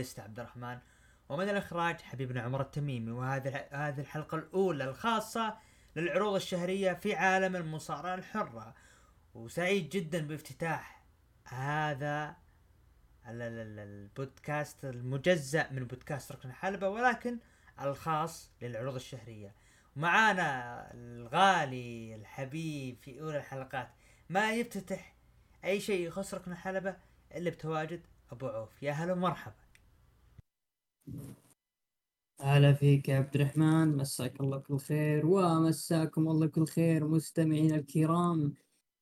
الشهر محدثكم البريست عبد الرحمن ومن الإخراج حبيبنا عمر التميمي. وهذه هذه الحلقة الأولى الخاصة للعروض الشهرية في عالم المصارعة الحرة. وسعيد جدا بافتتاح هذا ال- ال- ال- البودكاست المجزأ من بودكاست ركن الحلبة ولكن الخاص للعروض الشهرية. معانا الغالي الحبيب في أولى الحلقات ما يفتتح أي شيء يخص ركن الحلبة إلا بتواجد أبو عوف. يا هلا ومرحبا. هلا فيك يا عبد الرحمن مساك الله كل خير ومساكم الله كل خير مستمعينا الكرام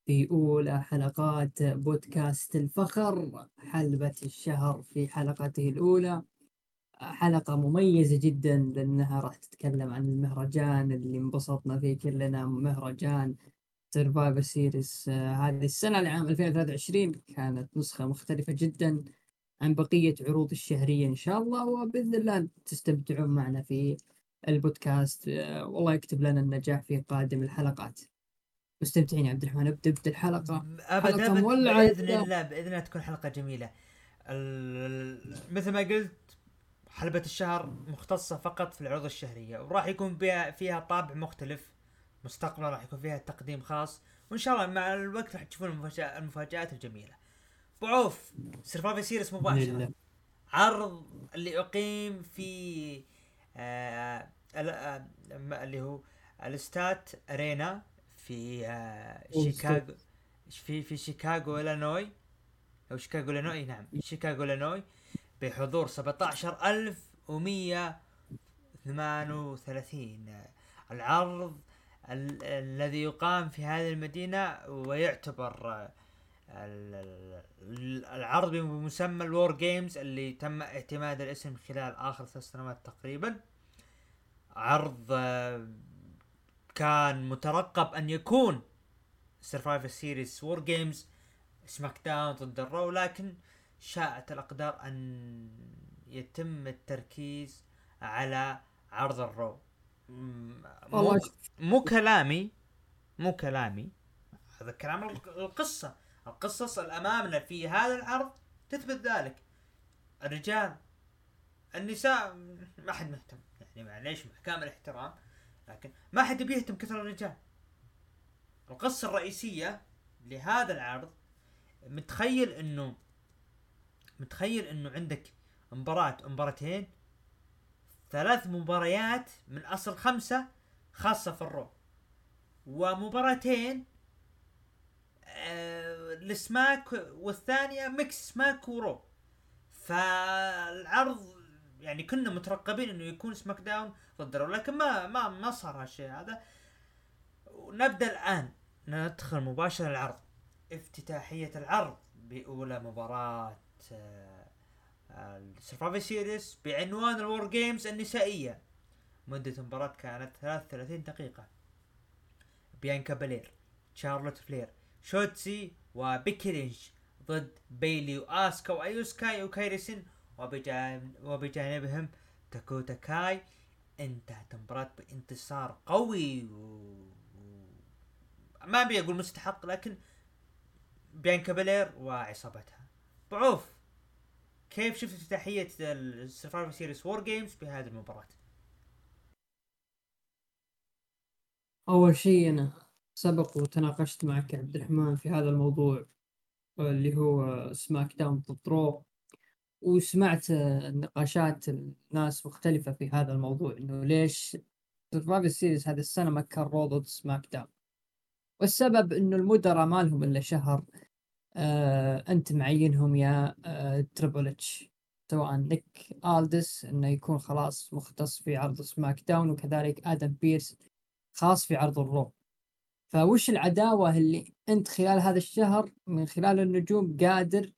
في أولى حلقات بودكاست الفخر حلبة الشهر في حلقته الأولى. حلقة مميزة جدا لأنها راح تتكلم عن المهرجان اللي انبسطنا فيه كلنا مهرجان Survivor Series هذه السنة لعام 2023 كانت نسخة مختلفة جدا. عن بقية عروض الشهرية إن شاء الله وبإذن الله تستمتعون معنا في البودكاست. والله يكتب لنا النجاح في قادم الحلقات. مستمتعين يا عبد الرحمن أبدأ ابدأ الحلقة. ابد حلقة مولعة. باذن الله بإذن الله تكون حلقة جميلة. ال- مثل ما قلت حلبة الشهر مختصة فقط في العروض الشهرية وراح يكون بها فيها طابع مختلف مستقبلا راح يكون فيها تقديم خاص وإن شاء الله مع الوقت راح تشوفون المفاجآ- المفاجآت الجميلة. ابو عوف Survivor Series الله. عرض اللي اقيم في آه آه اللي هو ال Allstate Arena في آه شيكاغو. في في شيكاغو إلينوي. أو شيكاغو إلينوي؟ نعم شيكاغو إلينوي. بحضور 17138 العرض ال- الذي يقام في هذه المدينة ويعتبر العرض بمسمى ال WarGames اللي تم اعتماد الاسم خلال آخر ثلاث سنوات تقريبا. عرض آه، كان مترقب أن يكون Survivor Series WarGames SmackDown ضد ال Raw لكن شاءت الأقدار أن يتم التركيز على عرض الرو. مو, مو كلامي مو كلامي هذا كلام الق- القصة. القصص الأمامنا في هذا العرض تثبت ذلك. الرجال النساء ما حد مهتم. يعني معليش مع كامل الاحترام لكن ما حد بيهتم كثر الرجال. القصة الرئيسية لهذا العرض متخيل إنه متخيل إنه عندك مباراة مباراتين ثلاث مباريات من أصل خمسة خاصة في ال Raw. ومباراتين آه لسماك والثانية mix Smack و Raw فالعرض يعني كنا مترقبين إنه يكون SmackDown ضد ال Raw لكن ما ما ما صار هالشيء هذا. ونبدا الآن. ندخل مباشرة العرض. افتتاحية العرض بأولى مباراة ال Survivor Series بعنوان ال WarGames النسائية. مدة المباراة كانت 33 دقيقة. بيانكا بلير شارلوت فلير شوتسي وبيكي لينش ضد بيلي وآسكا وايو سكاي وكايري سين وبجانب وبجانبهم داكوتا كاي. انتهت المباراة بانتصار قوي. و... و- ما أبي أقول مستحق لكن بيانكا بلير وعصابتها. بو عوف كيف شفت افتتاحية ال Survivor Series WarGames بهذه المباراة؟ أول شيء أنا سبق وتناقشت معك عبد الرحمن في هذا الموضوع اللي هو SmackDown ضد Raw وسمعت آه، نقاشات الناس مختلفة في هذا الموضوع إنه ليش Survivor Series هذه السنة ما كان Raw ضد SmackDown. والسبب إنه المدراء ما لهم إلا شهر آه أنت معينهم يا آه Triple H سواء نيك آلدس إنه يكون خلاص مختص في عرض SmackDown وكذلك آدم بيرس خاص في عرض ال Raw فوش العداوة اللي أنت خلال هذا الشهر من خلال النجوم قادر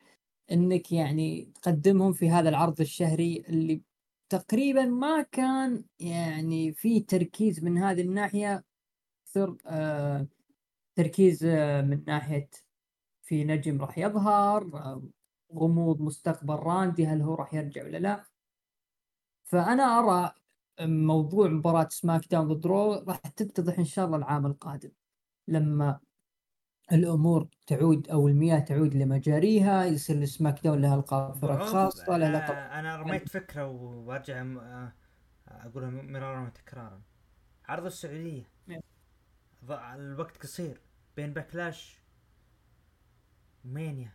إنك يعني تقدمهم في هذا العرض الشهري اللي تقريبا ما كان يعني في تركيز من هذه الناحية كثر آه تركيز آه من ناحية في نجم راح يظهر آه غموض مستقبل راندي هل هو راح يرجع ولا لا. فأنا أرى موضوع مباراة SmackDown ضد Raw راح تتضح إن شاء الله العام القادم. لما الأمور تعود أو المياه تعود لمجاريها يصير السماك داون لها القافله عوف، الخاصة لها لقب. أنا رميت فكرة وأرجع آه أقولها مرارا وتكرارا عرض السعودية. نعم. الوقت قصير. بين باكلاش ومانيا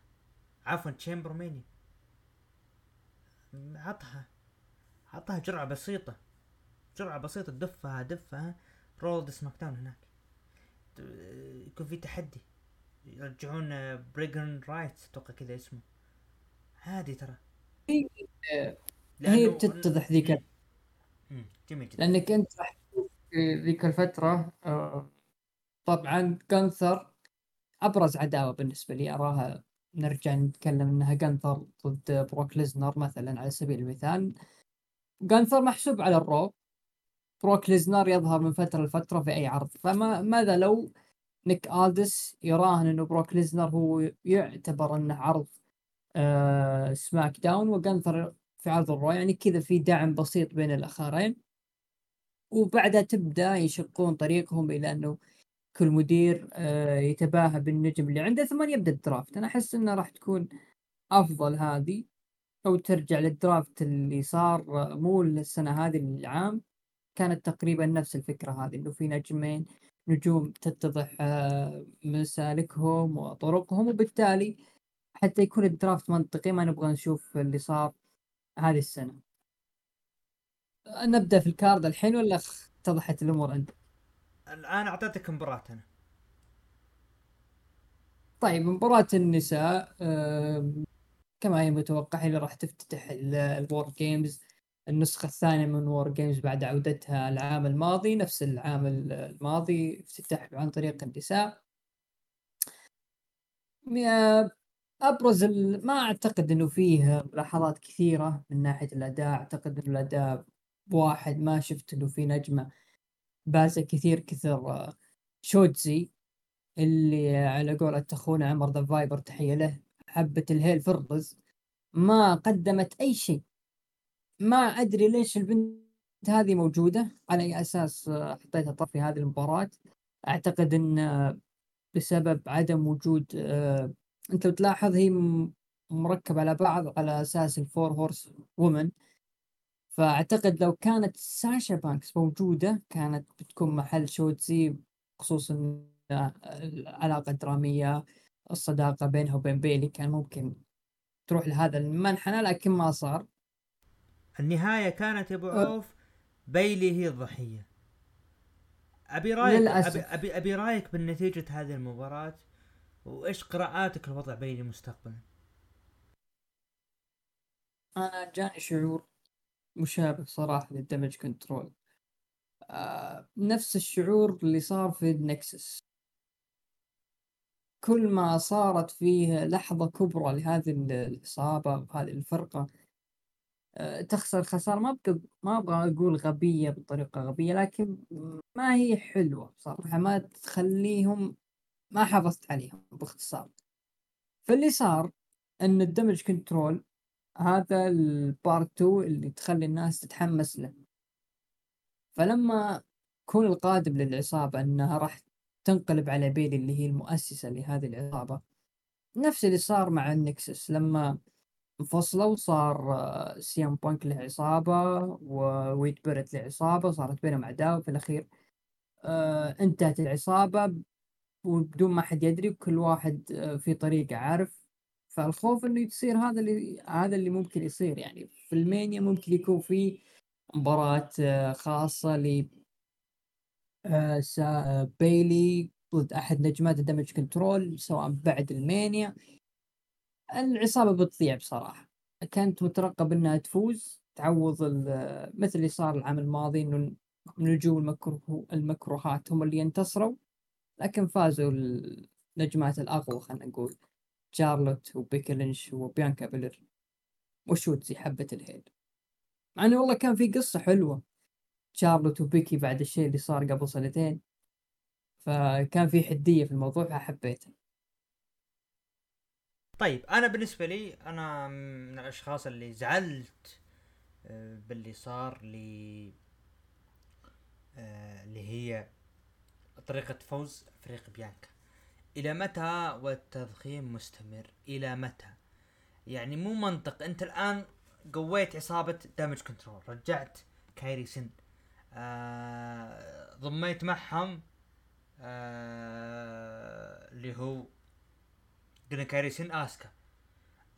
عفوا تشامبر مانيا عطها. عطها جرعة بسيطة. جرعة بسيطة. دفها دفها. رولد سماك داون هناك. يكون في تحدي. يرجعون آه، Bragging Rights أتوقع كذا اسمه. عادي ترى. هي لأنه- بتتضح ذيك. جميل جدا. لأنك أنت راح ذيك الفترة آه، طبعا جانثر أبرز عداوة بالنسبة لي. أراها نرجع نتكلم إنها جانثر ضد بروك ليزنر مثلا على سبيل المثال. جانثر محسوب على ال Raw بروك ليزنر يظهر من فترة لفترة في أي عرض. فما ماذا لو نيك آلدس يراهن إنه بروك ليزنر هو يعتبر إنه عرض آه SmackDown وجانثر في عرض ال Raw يعني كذا في دعم بسيط بين الأخرين. وبعدها تبدأ يشقون طريقهم إلى إنه كل مدير آه يتباهى بالنجم اللي عنده ثم يبدأ ال draft. أنا أحس إنه راح تكون أفضل هذه أو ترجع للدرافت اللي صار آه، مو السنة هذه العام كانت تقريبا نفس الفكرة هذه إنه في نجمين نجوم تتضح آه، مسالكهم وطرقهم وبالتالي حتى يكون الدرافت منطقي ما نبغى نشوف اللي صار هذه السنة. نبدأ في الكارد الحين ولا اتضحت الأمور عندك؟ الآن أعطيتك مباراة أنا. طيب مباراة النساء آم، كما هي متوقع هي اللي راح تفتتح ال WarGames النسخة الثانية من WarGames بعد عودتها العام الماضي نفس العام الماضي افتتاح عن طريق النساء يا- أبرز ما أعتقد إنه فيه ملاحظات كثيرة من ناحية الأداء. أعتقد إنه الأداء واحد ما شفت إنه في نجمة بازة كثير كثر آه، شوتزي اللي على قولة اخونا عمر The Viper تحية له. حبة الهيل في الرز. ما قدمت أي شيء. ما أدري ليش البنت هذه موجودة. على أي أساس آه، حطيتها طرف في هذه المباراة. أعتقد إن آه، بسبب عدم وجود آه، أنت بتلاحظ هي م- مركبة على بعض على أساس ال Four Horse Women فأعتقد لو كانت ساشا بانكس موجودة كانت بتكون محل شوتزي خصوصا آه، العلاقة الدرامية الصداقة بينها وبين بيلي كان ممكن تروح لهذا المنحنى لكن ما صار. النهاية كانت يا أبو أه. عوف بيلي هي الضحية. أبي رايك. ابي ابي, أبي رأيك بالنتيجة هذه المباراة؟ وإيش قراءاتك لوضع بيلي مستقبلا؟ أنا جاني شعور مشابه صراحة لل Damage Control آه نفس الشعور اللي صار في ال Nexus كل ما صارت فيه لحظة كبرى لهذه ال- الإصابة وهذه الفرقة تخسر خسارة ما بقى ما أبغى أقول غبية بطريقة غبية لكن ما هي حلوة صراحة ما تخليهم ما حافظت عليهم باختصار. فاللي صار إن ال Damage Control هذا ال part 2 اللي تخلي الناس تتحمس له. فلما يكون القادم للعصابة إنها راح تنقلب على بيلي اللي هي المؤسسة لهذه العصابة نفس اللي صار مع ال Nexus لما انفصلوا صار آه، CM Punk له عصابة و Wade Barrett له عصابة صارت بينهم عداوة في الأخير. آه، انتهت العصابة وبدون ما حد يدري وكل واحد آه، في طريقه عارف. فالخوف إنه يصير هذا اللي هذا اللي ممكن يصير. يعني في ألمانيا ممكن يكون في مباراة آه، خاصة ل بيلي ضد أحد نجمات ال Damage Control سواء بعد ألمانيا العصابة بتضيع بصراحة. كنت مترقب إنها تفوز تعوض مثل اللي صار العام الماضي إنه النجوم المكروه المكروهات هم اللي ينتصروا لكن فازوا النجمات الأقوى خلينا نقول. شارلوت وبيكي لينش وبيانكا بيلر. وشوتزي حبة الهيل. مع إنه والله كان في قصة حلوة. شارلوت وبيكي بعد الشيء اللي صار قبل سنتين. فكان في حدية في الموضوع فحبيته. طيب أنا بالنسبة لي أنا من الأشخاص اللي زعلت آه، باللي صار لي آه، اللي هي طريقة فوز فريق بيانكا. إلى متى والتضخيم مستمر؟ إلى متى؟ يعني مو منطق. أنت الآن قويت عصابة Damage Control رجعت كايري سن آه ضميت معهم آه اللي هو قلنا كايري سن اسوكا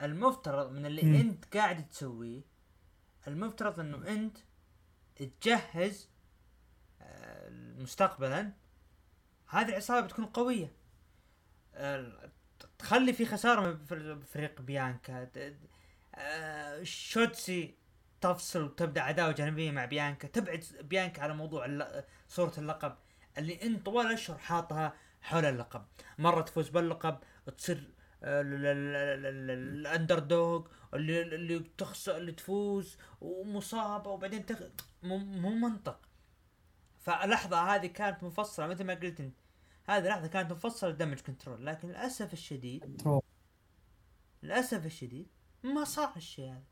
المفترض من اللي مم. انت قاعد تسويه المفترض انه انت تجهز آه، مستقبلا. هذه العصابة بتكون قوية. تخلي في خسارة من فر- فريق بيانكا. آه، شوتسي تفصل وتبدأ عداوة جانبية مع بيانكا. تبعد بيانكا على موضوع صورة اللقب. اللي انت طوال الأشهر حاطها حول اللقب. مرة تفوز باللقب تصير ال- ال- ال- ال- ال- ال underdog اللي اللي تخسر اللي تفوز ومصابة وبعدين تخ... مو منطق. فاللحظه هذه كانت مفصلة مثل ما قلت انت. هذه لحظة كانت مفصلة ل Damage Control لكن للأسف الشديد للأسف الشديد ما صار الشيء هذا.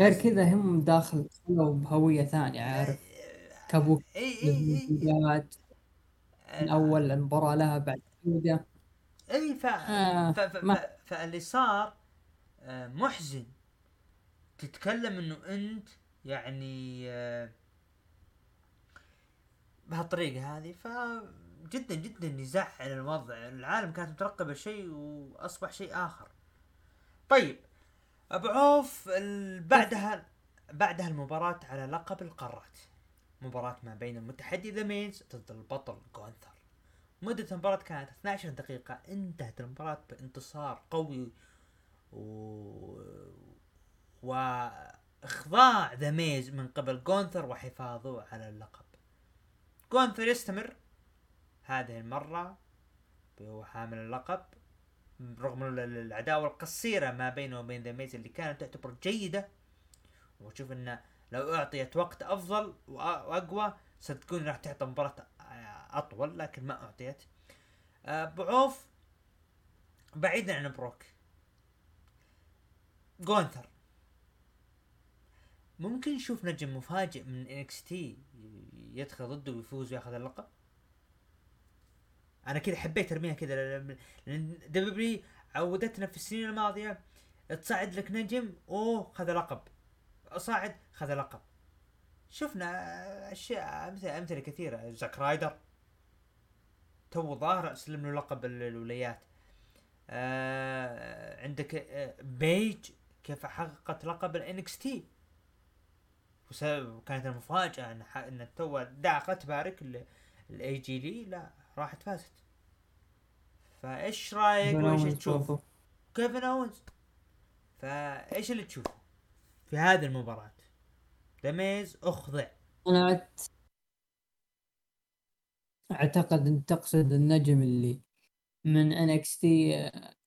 غير كذا هم داخل دخلوا بهوية ثانية عارف؟ كابوك اي اي من أول المباراة لها بعد كذا. إي ف... آه، ف... ف... ما- ف... فاللي صار آه، محزن. تتكلم إنه أنت يعني آه، بهالطريقة هذه ف جدا جدا يزعل الوضع. العالم كانت مترقبة شيء وأصبح شيء آخر. طيب أبو عوف بعدها بعدها المباراة على لقب القارات. مباراة ما بين المتحدي The Miz ضد البطل جونثر. مدة المباراة كانت 12 دقيقة. انتهت المباراة بانتصار قوي و... واخضاع The Miz من قبل جونثر وحفاظه على اللقب. جونثر يستمر هذه المرة وهو حامل اللقب رغم ال- ال- العداوة القصيرة ما بينه وبين The Miz اللي كانت تعتبر جيدة. واشوف إنه لو أعطيت وقت أفضل وأقوى صدقوني راح تعطي مباراة أطول لكن ما أعطيت. آه، بعوف بعيدا عن بروك. جونثر. ممكن نشوف نجم مفاجئ من NXT يدخل ضده ويفوز وياخذ اللقب؟ أنا كذا حبيت أرميها كذا لأن دبليو عودتنا في السنين الماضية تصعد لك نجم أوه خذ لقب. صاعد خذ لقب. شفنا أشياء امثله أمثلة كثيرة. زاك رايدر. تو ظاهر أسلم له لقب ال- الولايات. آه عندك آه بيج كيف حققت لقب الانكس تي؟ وكانت المفاجأة إن ح- إن تو دعقت بارك الاي جي لي لا راحت فازت. فإيش رأيك؟ وإيش تشوف. كيفن اونز فإيش اللي تشوفه في هذه المباراة؟ The Miz أخضع. أنا أعت- أعتقد أن تقصد النجم اللي من NXT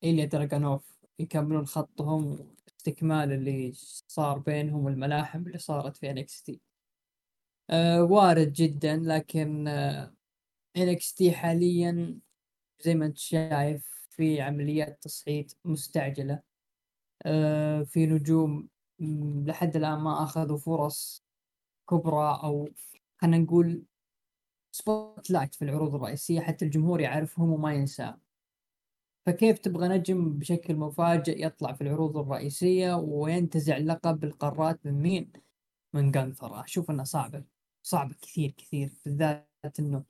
ايليا دراجونوف يكملون خطهم استكمال اللي صار بينهم والملاحم اللي صارت في NXT أه وارد جدا لكن NXT حاليا زي ما أنت شايف في عمليات تصعيد مستعجلة. أه في نجوم لحد الآن ما أخذوا فرص كبرى أو خلينا نقول spotlight في العروض الرئيسية حتى الجمهور يعرفهم وما ينساه فكيف تبغى نجم بشكل مفاجئ يطلع في العروض الرئيسية وينتزع لقب القارات من مين؟ من جانثر أشوف أنها صعبة صعبة كثير كثير بالذات أنه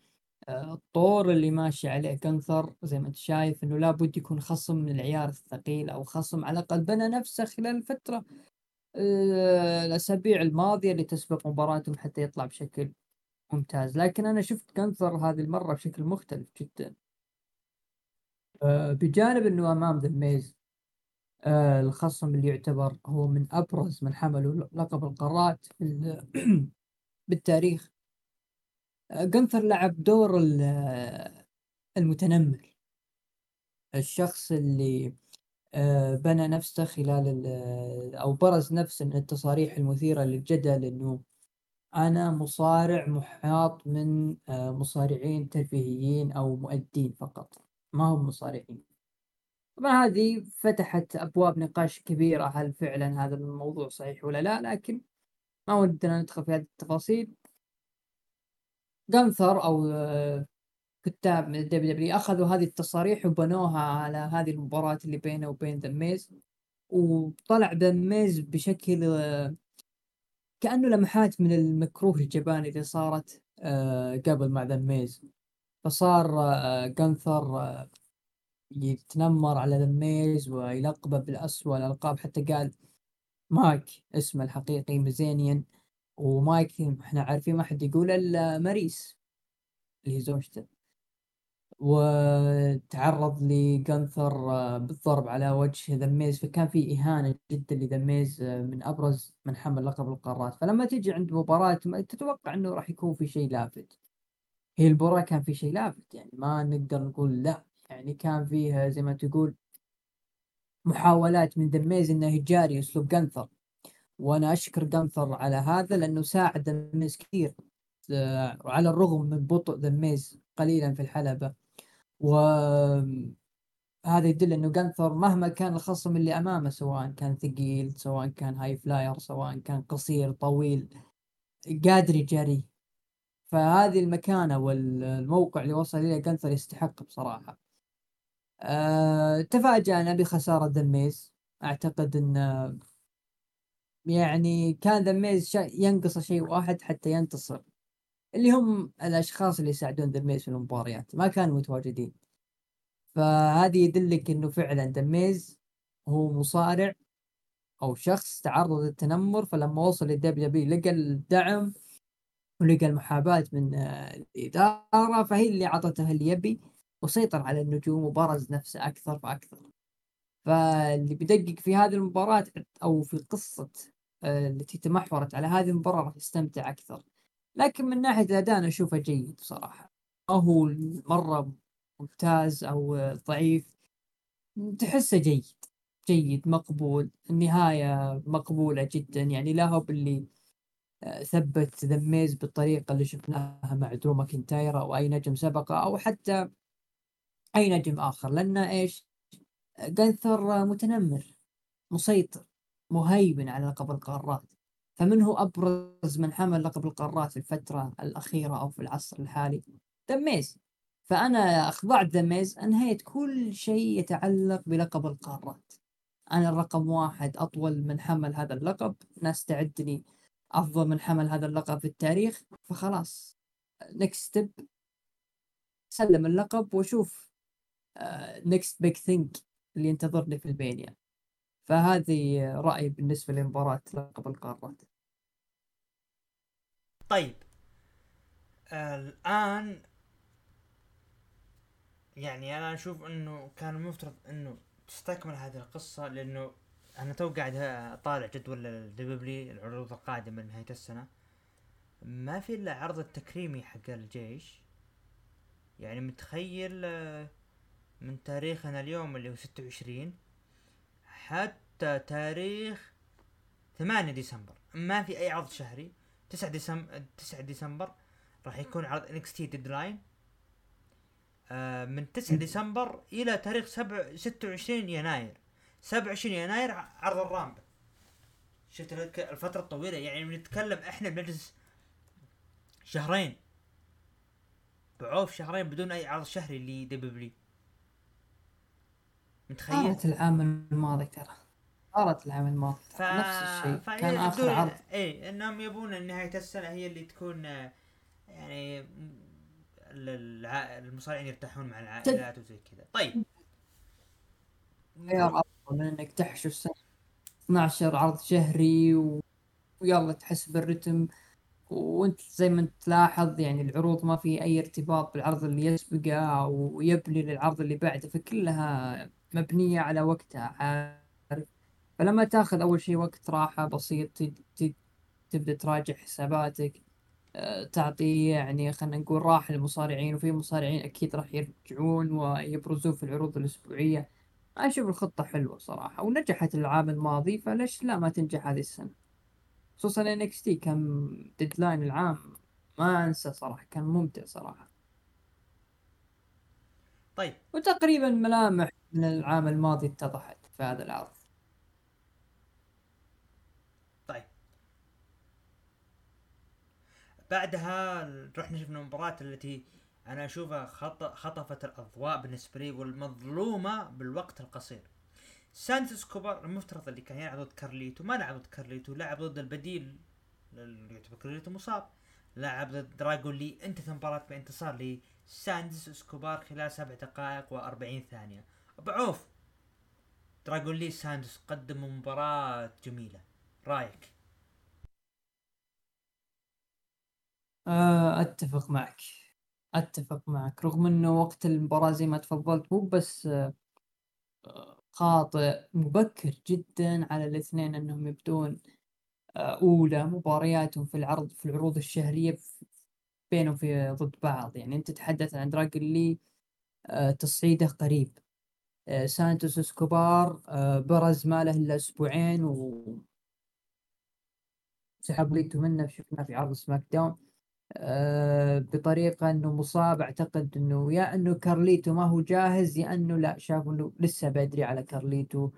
آه، الطور اللي ماشي عليه جانثر زي ما أنت شايف أنه لابد يكون خصم من العيار الثقيل أو خصم على الأقل بنى نفسه خلال الفترة آه، الأسابيع الماضية اللي تسبق مباراتهم حتى يطلع بشكل ممتاز. لكن أنا شفت جانثر هذه المرة بشكل مختلف جدا. آه، بجانب أنه أمام ذا ميز آه، الخصم اللي يعتبر هو من أبرز من حملوا لقب القارات بالتاريخ. آه، جانثر لعب دور ال- آه، المتنمر. الشخص اللي آه، بنى نفسه خلال ال- أو برز نفسه من التصاريح المثيرة للجدل أنه أنا مصارع محاط من آه، مصارعين ترفيهيين أو مؤدين فقط ما هم مصارعين. طبعا هذه فتحت أبواب نقاش كبيرة هل فعلا هذا الموضوع صحيح ولا لا لكن ما ودنا ندخل في هذه التفاصيل. جانثر أو آه، كتاب من ال WW أخذوا هذه التصاريح وبنوها على هذه المباراة اللي بينه وبين ذا ميز وطلع ذا ميز بشكل آه، كأنه لمحات من المكروه الجباني اللي صارت آه، قبل مع ذا ميز. فصار آه، جنثر يتنمر على ذا ميز ويلقبه بالأسوأ الألقاب. حتى قال مايك اسمه الحقيقي ميزينيان ومايك إحنا عارفين ما حد يقول إلا ماريس اللي هي زوجته. وتعرض لجنثر آه، بالضرب على وجه ذا ميز. فكان في إهانة جدا لذا ميز آه، من أبرز من حمل لقب القارات. فلما تجي عند مباراة تتوقع أنه راح يكون في شيء لافت. هي المباراة كان في شيء لافت يعني ما نقدر نقول لا. يعني كان فيها زي ما تقول محاولات من ذا ميز إنه يجاري أسلوب جنثر وأنا أشكر جنثر على هذا لأنه ساعد ذا ميز كثير آه، على الرغم من بطء ذا ميز قليلا في الحلبة. و هذا يدل إنه جانثر مهما كان الخصم اللي أمامه سواء كان ثقيل سواء كان high flyer سواء كان قصير طويل قادر يجاريه فهذه المكانة والموقع اللي وصل إليه جانثر يستحق بصراحة. أه تفاجأنا بخسارة دميز أعتقد أن يعني كان دميز ينقص شيء واحد حتى ينتصر. اللي هم الأشخاص اللي يساعدون دميز في المباريات ما كانوا متواجدين. فهذه يدلك إنه فعلا دميز هو مصارع أو شخص تعرض للتنمر فلما وصل للدبليو بي لقى الدعم ولقى المحاباة من الإدارة فهي اللي عطته اللي يبي وسيطر على النجوم وبرز نفسه أكثر فأكثر. فاللي بيدقق في هذه المباراة أو في قصة آه، التي تمحورت على هذه المباراة راح يستمتع أكثر. لكن من ناحية الأداء أنا أشوفه جيد بصراحه ما هو مرة ممتاز أو ضعيف. تحسه جيد جيد مقبول النهاية مقبولة جدا. يعني لا هو باللي آه، ثبت ذا ميز بالطريقة اللي شفناها مع درو ماكنتاير أو أي نجم سبقه أو حتى أي نجم آخر. لأن إيش؟ جانثر متنمر مسيطر مهيمن على لقب القارات. فمن هو أبرز من حمل لقب القارات في الفترة الأخيرة أو في العصر الحالي؟ ذا ميز. فأنا أخضعت ذا ميز أنهيت كل شيء يتعلق بلقب القارات. أنا الرقم واحد أطول من حمل هذا اللقب. ناس تعدني أفضل من حمل هذا اللقب في التاريخ. فخلاص next step سلم اللقب وشوف next big thing اللي ينتظرني في البينيا. فهذه رأيي بالنسبة لمباراة لقب القارات. طيب. الآن يعني أنا أشوف أنه كان المفترض أنه تستكمل هذه القصة لأنه أنا تو قاعد أطالع جدول الدبلي العروض القادمة لنهاية السنة. ما في إلا عرض التكريمي حق الجيش. يعني متخيل آه، من تاريخنا اليوم اللي هو ستة وعشرين. حتى تاريخ 8 ديسمبر. ما في أي عرض شهري. 9 ديسمبر 9 ديسمبر راح يكون عرض NXT Deadline آه من 9 ديسمبر إلى تاريخ 7 26 يناير. 27 يناير عرض ال Rumble. شفت الفترة الطويلة. يعني بنتكلم إحنا بنجلس شهرين. بعوف شهرين بدون أي عرض شهري ل W متخيل؟ صارت العام الماضي ترى. صارت العام الماضي ف... نفس الشيء. كان آخر عرض. اي إنهم يبون نهاية السنة هي اللي تكون يعني المصارعين يرتاحون مع العائلات وزي كذا. طيب. خيار افضل من إنك تحشو السنة. 12 عرض شهري و... ويلا تحس بالرتم. وانت زي ما تلاحظ يعني العروض ما في أي ارتباط بالعرض اللي يسبقه أو يبني للعرض اللي بعده. فكلها مبنية على وقتها عارف. فلما تاخذ أول شيء وقت راحة بسيط تبدأ تراجع حساباتك آه، تعطي يعني خلينا نقول راحة للمصارعين وفي مصارعين أكيد راح يرجعون ويبرزون في العروض الأسبوعية. أنا أشوف الخطة حلوة صراحة ونجحت العام الماضي فليش لا ما تنجح هذه السنة. خصوصا NXT كان Deadline العام الماضي صراحة كان ممتع صراحة. طيب. وتقريبا ملامح من العام الماضي اتضحت في هذا العرض. طيب. بعدها رحنا شفنا المباراة التي أنا أشوفها خط... خطفت الأضواء بالنسبة لي والمظلومة بالوقت القصير. سانتوس اسكوبار المفترض اللي كان يلعب ضد كارليتو ما لعب ضد كارليتو لعب ضد البديل اللي يعتبر كارليتو مصاب. لعب ضد دراجون لي انتهت المباراة بانتصار لسانتوس اسكوبار خلال سبع دقائق و40 ثانية. بعوف دراجون لي سانتوس قدموا مباراة جميلة. رأيك؟ آه، أتفق معك. أتفق معك. رغم إنه وقت المباراة زي ما تفضلت مو بس آه، خاطئ مبكر جدا على الاثنين إنهم يبدون آه، أولى مبارياتهم في العرض في العروض الشهرية بينهم في ضد بعض. يعني أنت تتحدث عن دراجون لي تصعيده قريب. سانتوس اسكوبار برز ما له إلا أسبوعين و سحب ليتو منه شفناه في عرض SmackDown. آه، بطريقة إنه مصاب أعتقد إنه يا إنه كارليتو ما هو جاهز يا إنه لا شافوا إنه لسه بدري على كارليتو.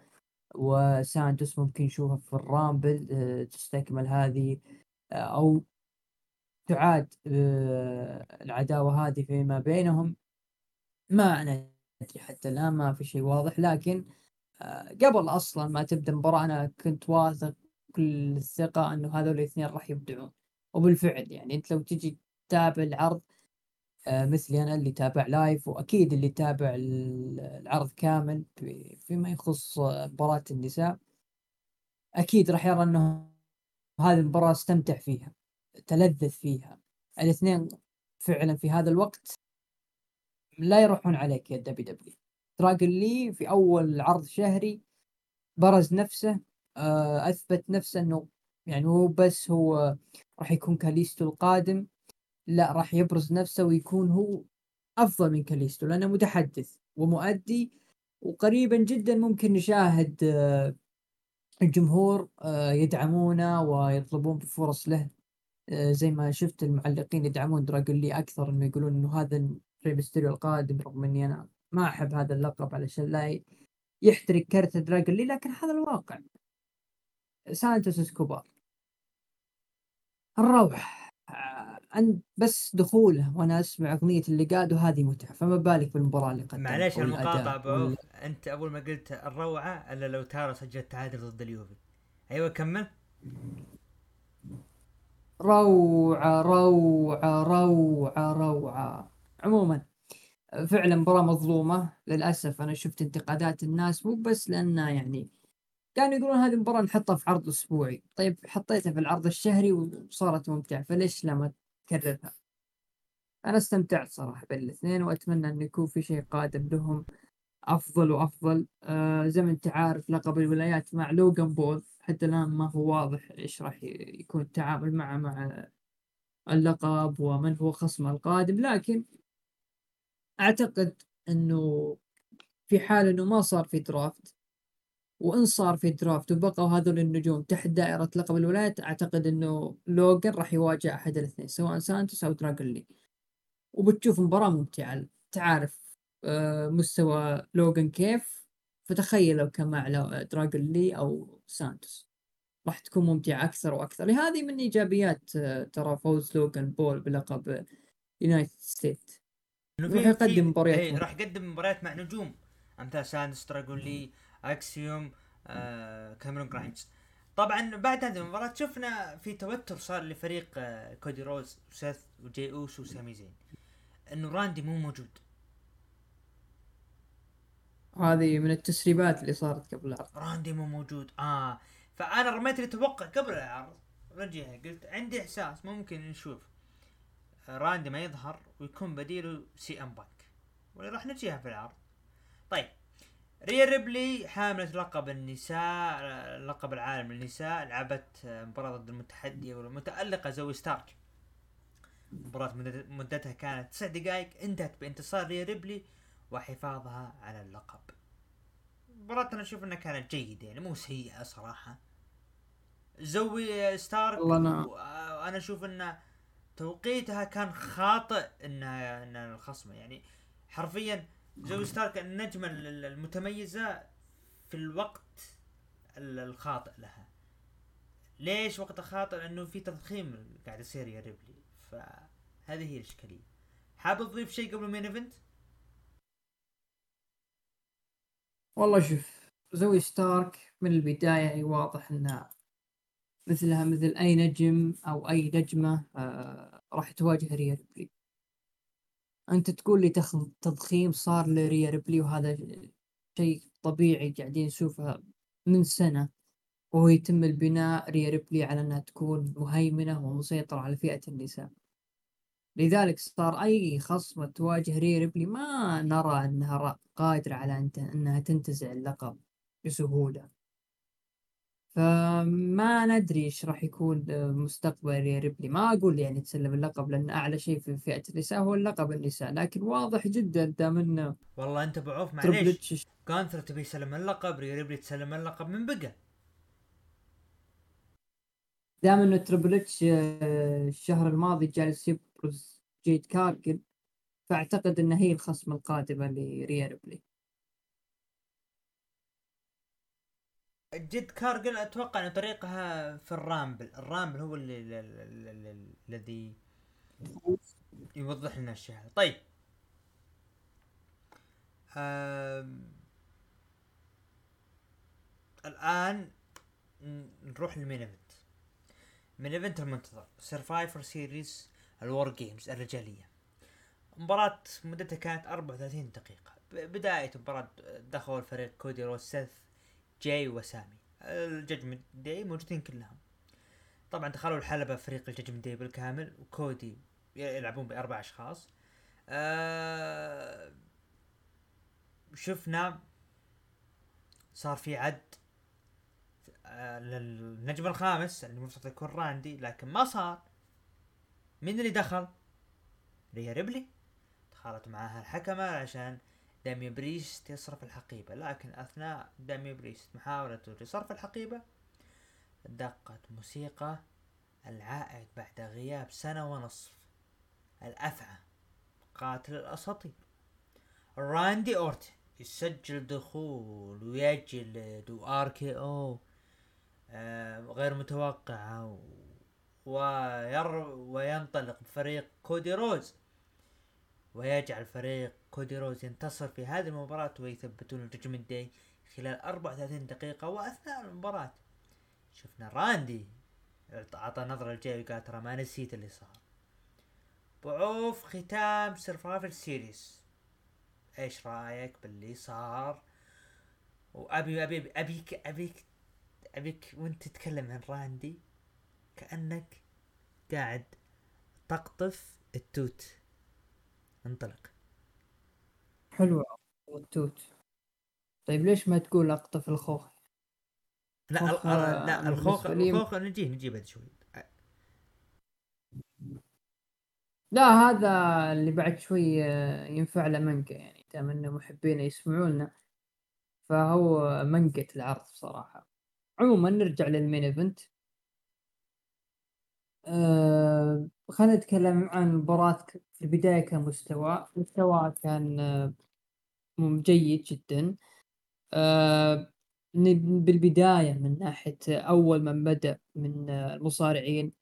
وسانتوس ممكن نشوفه في ال Rumble آه، تستكمل هذه آه، أو تعاد العداوة هذه فيما بينهم. ما أنا ادري حتى الآن ما في شيء واضح لكن قبل أصلا ما تبدأ المباراة أنا كنت واثق كل الثقة إنه هذول الاثنين راح يبدعون. وبالفعل يعني أنت لو تجي تتابع العرض آه، مثلي أنا اللي تابع live وأكيد اللي تابع العرض كامل فيما يخص مباراة النساء أكيد راح يرى إنه هذه المباراة استمتع فيها تلذذ فيها. الاثنين فعلا في هذا الوقت لا يروحون عليك يا WW دراجون لي في أول عرض شهري برز نفسه آه، أثبت نفسه إنه يعني هو بس هو راح يكون كاليستو القادم. لا راح يبرز نفسه ويكون هو أفضل من كاليستو لأنه متحدث ومؤدي وقريبا جدا ممكن نشاهد آه، الجمهور آه، يدعمونه ويطلبون بفرص له. زي ما شفت المعلقين يدعمون دراجون لي أكثر إنه يقولون إنه هذا ريمستيريو القادم رغم إني أنا ما أحب هذا اللقب علشان لا يحترق كرت دراجون لي لكن هذا الواقع. سانتوس إسكوبار. الروح. عند بس دخوله وأنا أسمع أغنية اللي قاد وهذه متعة. فما بالك بالمباراة اللي قدمها معليش المقاطعه أبو أنت أول ما قلت الروعة إلا لو تارا سجل تعادل ضد اليوفي. أيوه كمل. روعة روعة روعة روعة. عموما فعلا مباراة مظلومة للأسف. أنا شفت انتقادات الناس مو بس لانها يعني كانوا يقولون هذه المباراة نحطها في عرض أسبوعي. طيب حطيتها في العرض الشهري وصارت ممتعة فليش لا ما تكررها؟ أنا استمتعت صراحة بالاثنين وأتمنى أن يكون في شيء قادم لهم. أفضل وأفضل. آه زي ما أنت عارف لقب الولايات مع لوغان بول. حتى الآن ما هو واضح إيش راح يكون التعامل معه مع اللقب ومن هو خصمه القادم. لكن أعتقد أنه في حال أنه ما صار في draft وإن صار في draft وبقوا هذول النجوم تحت دائرة لقب الولايات أعتقد إنه لوجن راح يواجه أحد الاثنين سواء سانتوس أو دراجون لي. وبتشوف مباراة ممتعة تعرف آه، مستوى لوجن كيف؟ فتخيل لو كان مع دراجون لي أو سانتوس. راح تكون ممتعة أكثر وأكثر. هذه من إيجابيات آه، ترى فوز لوغان بول بلقب United States راح يقدم مباريات إيه راح يقدم مباريات مع نجوم. أمثال سانتوس دراجون لي أكسيوم آه كاميرون جرايمز طبعا بعد هذه المباراة شفنا في توتر صار لفريق آه كودي رودز وسيث وجي اوسو وسامي زين. إنه راندي مو موجود. هذه من التسريبات اللي صارت قبل العرض. راندي مو موجود. آه فأنا رميت لي توقع قبل العرض. رجعها قلت عندي إحساس ممكن نشوف. راندي ما يظهر. ويكون بديله سي ام بانك. راح نجيها في العرض. طيب ريا ريبلي حاملة لقب النساء لقب العالم للنساء لعبت مباراة ضد المتحدية والمتألقة زوي ستارك. مباراة مدتها كانت تسع دقائق انتهت بانتصار ريا ريبلي وحفاظها على اللقب. مباراة أنا أشوف إنها كانت جيدة يعني مو سيئة صراحة. زوي ستارك وأنا أشوف ان توقيتها كان خاطئ انها ان الخصم. يعني حرفيا زوي ستارك النجمة المتميزة في الوقت الخاطئ لها. ليش وقت خاطئ؟ لأنه في تضخيم قاعد يصير ريا ريبلي. فهذه هي الإشكالية. حاب تضيف شيء قبل ال main event؟ والله شوف زوي ستارك من البداية واضح انها مثلها مثل أي نجم أو أي نجمة آه راح تواجه ريا ريبلي أنت تقول لي. تضخيم صار لريا ريبلي وهذا شيء طبيعي قاعدين نشوفها من سنة وهو يتم البناء ريا ريبلي على أنها تكون مهيمنة ومسيطرة على فئة النساء لذلك صار أي خصم تواجه ريا ريبلي ما نرى أنها قادرة على أن أنها تنتزع اللقب بسهولة فما ندري إيش راح يكون مستقبل ريا ريبلي. ما أقول يعني تسلم اللقب لأن أعلى شيء في فئة النساء هو اللقب النساء لكن واضح جدا دام إنه والله أنت أبو عوف معليش. جانثر تبي يسلم اللقب ريبلي تسلم اللقب من بقى. دام إنه تربل اتش آه، الشهر الماضي جالس يبرز جيد كارجيل فأعتقد انها هي الخصم القادمة لريا ريبلي. جيد كارجيل أتوقع إن طريقها في الرامبل. الرامبل هو اللي الذي يوضح لنا الشيء طيب. آم، الآن نروح لل main event. main event المنتظر. سرفايفر سيريز ال War Games الرجالية. مباراة مدتها كانت 34 دقيقة. بداية المباراة دخل فريق كودي رودز سيث جاي وسامي. الججمنت داي موجودين كلهم. طبعا دخلوا الحلبة فريق الججمنت داي بالكامل وكودي يلعبون بأربع أشخاص. آه شفنا صار في عد آه للنجم الخامس اللي المفروض يكون راندي لكن ما صار. مين اللي دخل؟ ريا ريبلي. دخلت معاها الحكمة عشان داميان بريست يصرف الحقيبة. لكن أثناء داميان بريست محاولته لصرف الحقيبة دقت موسيقى العائد بعد غياب سنة ونصف. الأفعى قاتل الأساطير. راندي أورتن يسجل دخول ويجلد و RKO آه غير متوقعة وينطلق بفريق كودي رودز ويجعل فريق كودي رودز ينتصر في هذه المباراة ويثبتون الججمنت داي خلال 34 دقيقة وأثناء المباراة. شفنا راندي أعطى نظرة لجاي وقال ترى ما نسيت اللي صار. أبو عوف ختام سرفايفر سيريس. إيش رأيك باللي صار؟ وابي ابي ابيك ابيك أبيك وأنت تتكلم عن راندي كأنك قاعد تقطف التوت. انطلق. حلوة والتوت. طيب ليش ما تقول أقطف الخوخ؟ لا خوخ، ال- ال- لا الخوخ الخوخ نجيه نجيه بعد شوي. لا هذا اللي بعد شوي آه، ينفع له منقة يعني دام إنه محبين يسمعونا. فهو منقة العرض صراحة. عموما نرجع لل main event. آه خلينا نتكلم عن المباراة ك- في البداية كمستوى مستوى كان آه جيد جدا. آه بالبداية من ناحية أول من بدأ من المصارعين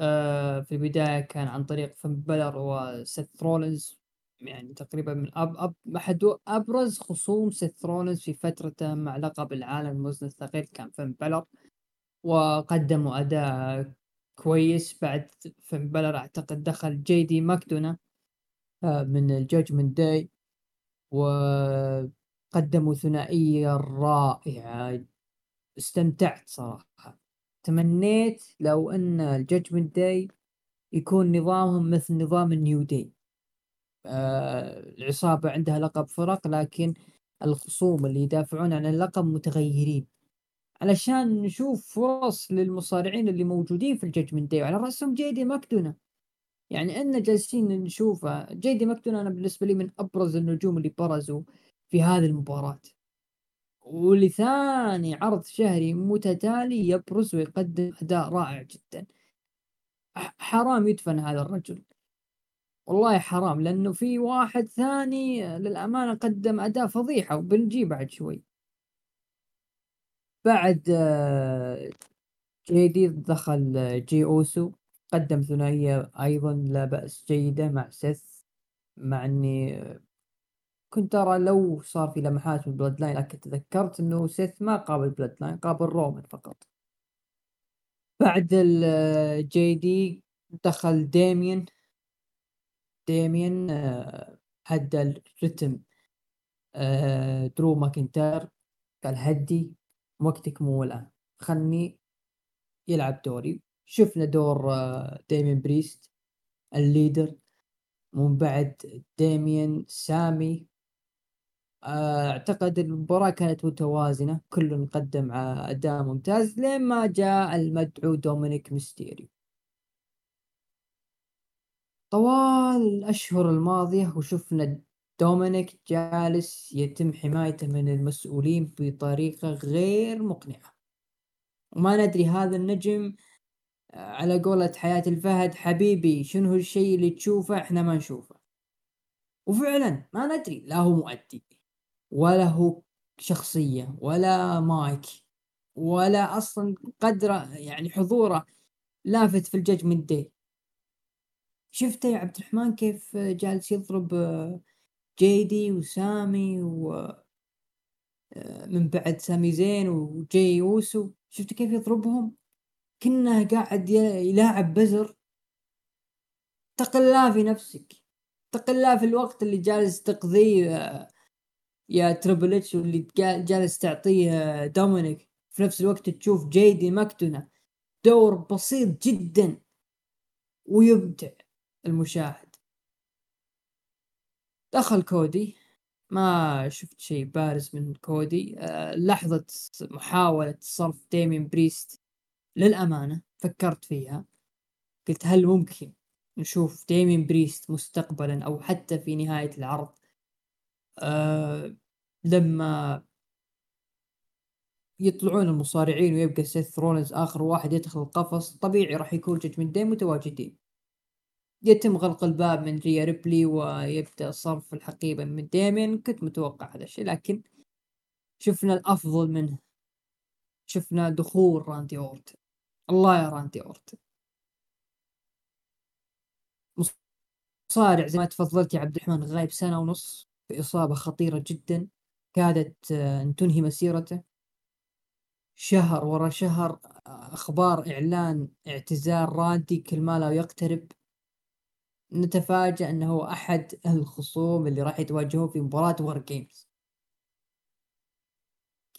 آه في البداية كان عن طريق فين بالور وسيث رولينز يعني تقريبا من أب أب أحد أبرز خصوم سيث رولينز في فترته مع لقب العالم الوزن الثقيل كان فين بلر وقدموا أداء كويس. بعد فين بلر أعتقد دخل جي دي ماكدونا آه من ال Judgment Day. وقدموا ثنائية رائعة. استمتعت صراحة. تمنيت لو أن ال Judgment Day يكون نظامهم مثل نظام ال New Day. آه العصابة عندها لقب فرق لكن الخصوم اللي يدافعون عن اللقب متغيرين. علشان نشوف فرص للمصارعين اللي موجودين في ال Judgment Day وعلى رأسهم جيدي ماكدونا. يعني إن جالسين نشوفه جيدي ماكدونا أنا بالنسبة لي من أبرز النجوم اللي برزوا في هذه المباراة. ولثاني عرض شهري متتالي يبرز ويقدم أداء رائع جدا. حرام يدفن هذا الرجل. والله حرام لأنه في واحد ثاني للأمانة قدم أداء فضيحة وبنجي بعد شوي. بعد آه، جيدي دخل آه، جي أوسو. قدم ثنائية أيضا لا بأس جيدة مع سيث مع إني كنت ارى لو صار في لمحات من Bloodline لكن تذكرت إنه سيث ما قابل Bloodline قابل رومان فقط. بعد الجي دي دخل ديمين ديمين آه، هدى الرتم درو ماكنتاير قال هدي وقتك مو الآن. خلني يلعب دوري. شفنا دور آه، ديمين بريست ال leader ومن بعد ديمين سامي. أعتقد المباراة كانت متوازنة كل قدم أداء ممتاز لين ما جاء المدعو دومينيك ميستيريو. طوال الأشهر الماضية وشفنا دومينيك جالس يتم حمايته من المسؤولين بطريقة غير مقنعة. وما ندري هذا النجم على قولة حياة الفهد حبيبي شنو الشيء اللي تشوفه إحنا ما نشوفه؟ وفعلا ما ندري لا هو مؤدي ولا هو شخصية ولا مايك ولا أصلا قدره يعني حضوره لافت في ال Judgment Day شفته يا عبد الرحمن كيف جالس يضرب جيدي وسامي و آه، من بعد سامي زين وجي يوسو شفت كيف يضربهم؟ كنه قاعد يلاعب بزر. تقلاه في نفسك. تقلاه في الوقت اللي جالس تقضيه آه، يا Triple H واللي جالس تعطيه آه، دومينيك في نفس الوقت تشوف جيدي ماكدونا دور بسيط جدا. ويمتع المشاهد. دخل كودي. ما شفت شيء بارز من كودي. آه، لحظة محاولة صرف ديمين بريست للأمانة فكرت فيها. قلت هل ممكن نشوف ديمين بريست مستقبلا أو حتى في نهاية العرض؟ أه لما يطلعون المصارعين ويبقى سيث رولنز آخر واحد يدخل القفص طبيعي راح يكون من دين متواجدين. يتم غلق الباب من ريا ريبلي ويبدأ صرف الحقيبة من ديمين كنت متوقع هذا الشيء لكن شفنا الأفضل منه. شفنا دخول راندي أورتن الله يا راندي أورتن مصارع زي ما تفضلت يا عبد الرحمن غايب سنة ونص بإصابة خطيرة جدا كادت آه، أن تنهي مسيرته. شهر ورا شهر آه، أخبار إعلان اعتزال راندي كل ما لا يقترب. نتفاجأ أنه أحد الخصوم اللي راح يتواجهون في مباراة WarGames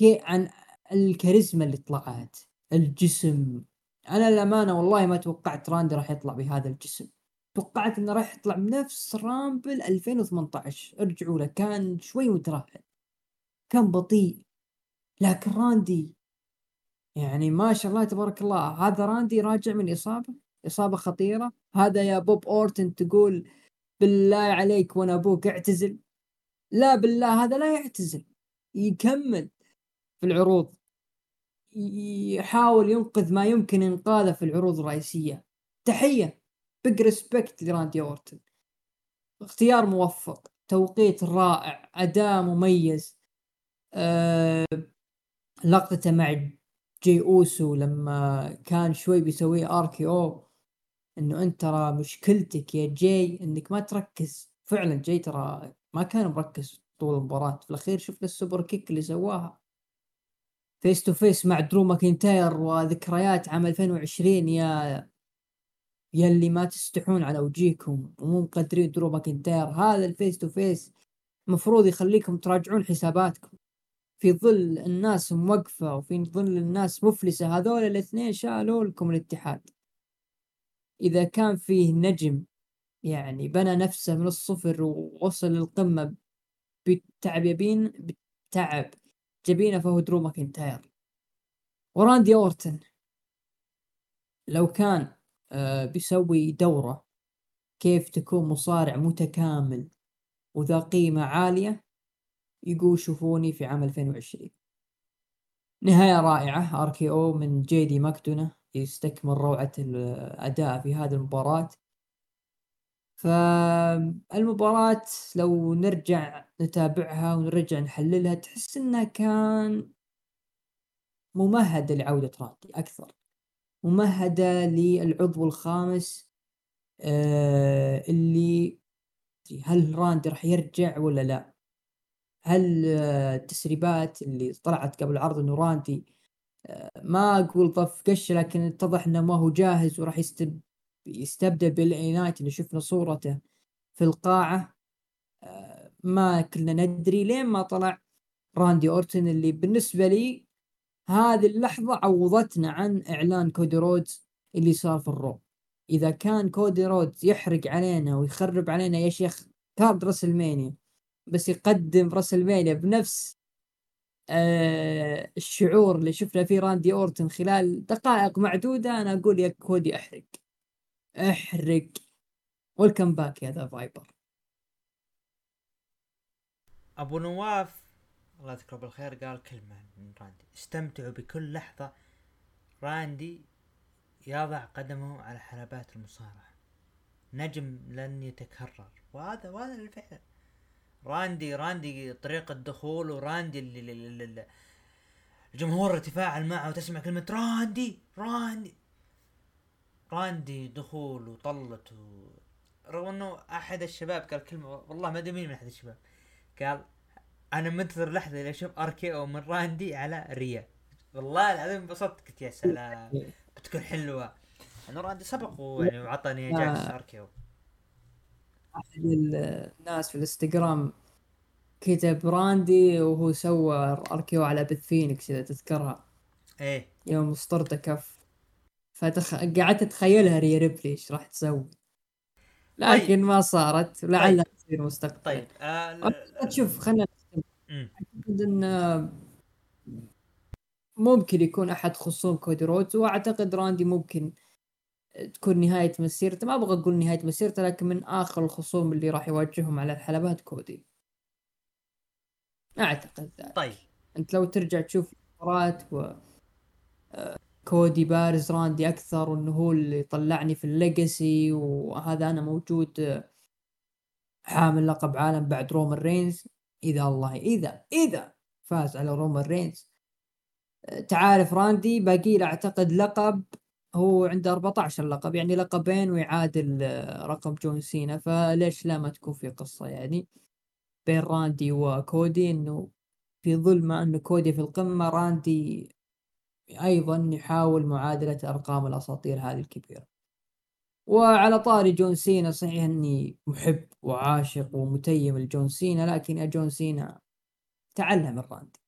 عن الكاريزما اللي طلعت الجسم. أنا للامانه والله ما توقعت راندي راح يطلع بهذا الجسم. توقعت إنه راح يطلع بنفس Rumble 2018 ارجعوا له كان شوي مترهل كان بطيء. لكن راندي يعني ما شاء الله تبارك الله هذا راندي راجع من إصابة إصابة خطيرة. هذا يا بوب أورتن تقول بالله عليك وأنا أبوك اعتزل. لا بالله هذا لا يعتزل. يكمل في العروض. يحاول ينقذ ما يمكن إنقاذه في العروض الرئيسية. تحية. big respect لراندي أورتن. اختيار موفق. توقيت رائع. اداء مميز. أه لقطته مع جي أوسو لما كان شوي بيسوي RKO إنه أنت ترى مشكلتك يا جاي إنك ما تركز. فعلا جاي ترى ما كان مركز طول المباراة. في الأخير شفنا ال super kick اللي سواها. face to face مع درو ماكنتاير وذكريات عام 2020 يا يا اللي ما تستحون على وجيكم ومو مقدرين درو ماكنتاير هذا ال face to face المفروض يخليكم تراجعون حساباتكم. في ظل الناس موقفة وفي ظل الناس مفلسة هذول الاثنين شالوا لكم الاتحاد. إذا كان فيه نجم يعني بنى نفسه من الصفر ووصل للقمة بتعب يبين بتعب جبينه فهو درو ماكنتاير وراندي اورتن لو كان آه بيسوي دورة كيف تكون مصارع متكامل وذا قيمة عالية يقول شوفوني في عام 2020 نهاية رائعة. RKO من جيدي ماكدونا يستكمل روعة الأداء في هذه المباراة. فالمباراة لو نرجع نتابعها ونرجع نحللها تحس إنها كان ممهدة لعودة راندي أكثر. ممهدة للعضو الخامس آه اللي هل راندي راح يرجع ولا لا؟ هل آه، التسريبات اللي طلعت قبل العرض إنه راندي آه، ما أقول ضف قش لكن اتضح إنه ما هو جاهز وراح يستب يستبدل ب LA Knight اللي شفنا صورته في القاعة. آه، ما كنا ندري لين ما طلع راندي أورتن اللي بالنسبة لي هذه اللحظة عوضتنا عن إعلان كودي رودز اللي صار في الرو. إذا كان كودي رودز يحرق علينا ويخرب علينا يا شيخ card راسلمانيا. بس يقدم راسلمانيا بنفس آه الشعور اللي شفنا فيه راندي أورتن خلال دقائق معدودة أنا أقول يا كودي أحرق. احرق. welcome back يا the viper. أبو نواف الله يذكره بالخير قال كلمة من راندي. استمتعوا بكل لحظة راندي يضع قدمه على حلبات المصارعة. نجم لن يتكرر. وهذا وهذا اللي فعلا راندي راندي طريقة دخول وراندي اللي, الجمهور تتفاعل معه وتسمع كلمة راندي راندي. راندي دخول وطلت و... رغم إنه أحد الشباب قال كلمة والله ما أدري مين من أحد الشباب قال أنا منتظر لحظة اللي أشوف RKO من راندي على ريا. والله العظيم انبسطت قلت يا سلام بتكون حلوة. إنه راندي سبق ويعني وعطى نايا جاكس RKO أحد الناس في الإنستغرام كتب راندي وهو سوى RKO على بيث فينيكس إذا تذكرها. إيه. يوم اسطرته كف. فتخ... قعدت أتخيلها ريا ريبلي إيش راح تسوي. لكن طيب. ما صارت لعلها تصير مستقبلا طيب آه شوف خلينا. أعتقد إن ممكن يكون أحد خصوم كودي رودز وأعتقد راندي ممكن تكون نهاية مسيرته. ما أبغى أقول نهاية مسيرته لكن من آخر الخصوم اللي راح يواجههم على الحلبات كودي. أعتقد ذلك. طيب. أنت لو ترجع تشوف مباراة و كودي بارز راندي أكثر وإنه هو اللي طلعني في ال Legacy وهذا أنا موجود آه، حامل لقب عالم بعد رومان رينز. إذا الله إذا إذا فاز على رومان رينز. آه، تعارف راندي باقي له أعتقد لقب هو عنده 14 لقب يعني لقبين ويعادل آه، رقم جون سينا. فليش لا ما تكون في قصة يعني بين راندي وكودي؟ إنه في ظل ما إنه كودي في القمة راندي أيضا يحاول معادلة أرقام الأساطير هذه الكبيرة. وعلى طاري جون سينا صحيح إني محب وعاشق ومتيم لجون سينا لكن يا جون سينا تعلم من راندي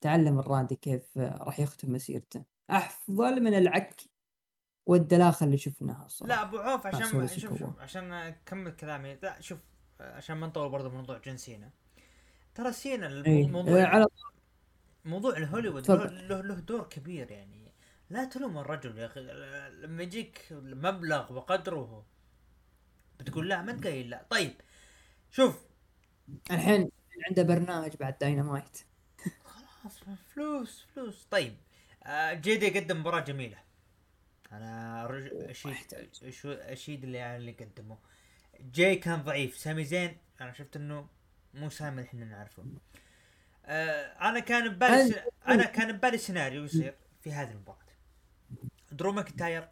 تعلم من راندي كيف راح يختم مسيرته. أفضل من العك والدلاخه اللي شفناها الصراحة. لا أبو عوف عشان شوف. شوف عشان أكمل كلامي. لا شوف عشان ما نطول برضه موضوع جون سينا. ترى سينا إيه. الموضوع على موضوع الهوليوود. له, له, دور كبير يعني. لا تلوم الرجل يا أخي. لما يجيك مبلغ وقدره بتقول لا ما انت قايل لا. طيب شوف. الحين عنده برنامج بعد داينامايت خلاص فلوس فلوس. طيب آه، جيدي قدم مباراة جميلة. أنا رج... اشيد أشيد اللي يعني اللي قدمه. جاي كان ضعيف. سامي زين أنا شفت إنه مو سامي اللي إحنا نعرفه. آه أنا كان ببالي. أنا كان ببالي سيناريو يصير في هذه المباراة. درو ماكنتاير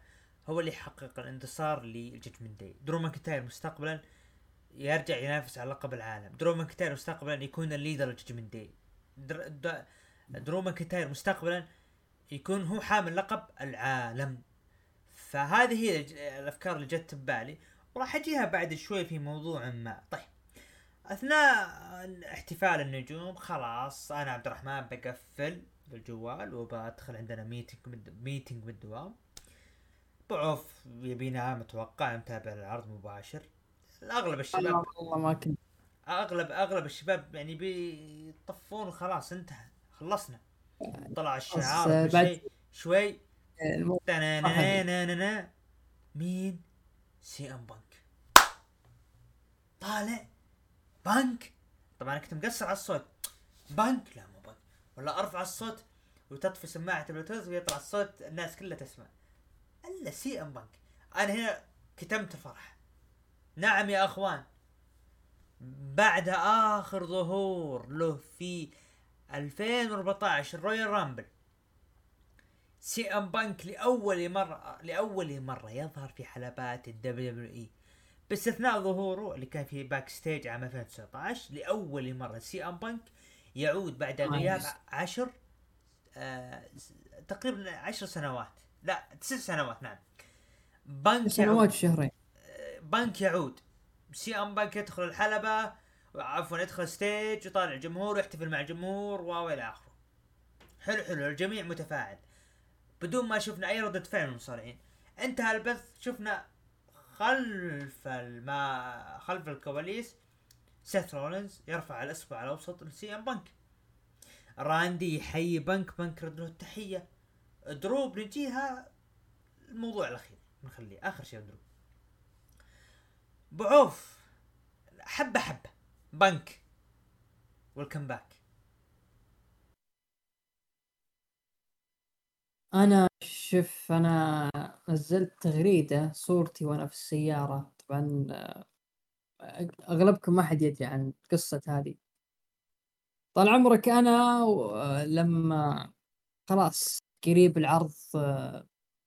هو اللي يحقق الانتصار لل Judgment Day. درو ماكنتاير مستقبلا يرجع ينافس على لقب العالم. درو ماكنتاير مستقبلا يكون ال leader لل Judgment Day. در... درو ماكنتاير مستقبلا يكون هو حامل لقب العالم. فهذه هي الأفكار اللي جت ببالي. وراح أجيها بعد شوي في موضوع ما. طيب. أثناء احتفال النجوم خلاص أنا عبد الرحمن بقفل بالجوال وبدخل عندنا meeting meeting بالدوام. بعوف يبينا متوقع متابع العرض مباشر. أغلب الشباب والله ما كنت. أغلب أغلب الشباب يعني بيطفون وخلاص انتهى خلصنا. طلع الشعار آه، شوي. تنانانانانا. مين؟ سي أم بانك. طالع. بانك؟ طبعا أنا كنت مقصر على الصوت. بانك؟ لا مو بانك. ولا أرفع الصوت وتطفي سماعة البلوتوث ويطلع الصوت الناس كلها تسمع. ألا سي إم بانك. أنا هنا كتمت الفرح. نعم يا أخوان. بعد آخر ظهور له في 2014 رويال رامبل سي إم بانك لأول مرة لأول مرة يظهر في حلبات ال WWE باستثناء ظهوره اللي كان في backstage عام 2019 لأول مرة سي أم بانك يعود بعد غياب. عشر آه تقريبا عشر سنوات. لا تسع سنوات نعم. بانك سنوات يعود وشهرين بانك يعود. سي أم بانك يدخل الحلبة عفوا يدخل stage يطالع الجمهور ويحتفل مع الجمهور و إلى آخره. حلو حلو. الجميع متفاعل. بدون ما شفنا أي ردة فعل من المصارعين. انتهى البث شفنا خلف الما خلف الكواليس سيث رولينز يرفع الاصبع الاوسط لسي إم بانك راندي يحيي بنك بنك رد له التحية. درو بنجيها. الموضوع الأخير نخليه آخر شيء درو. بعوف. حبة حبة. بنك. ويلكم أنا شوف أنا نزلت تغريدة صورتي وأنا في السيارة. طبعا أغلبكم ما حد يدري عن قصة هذه. طال عمرك أنا لما خلاص قريب العرض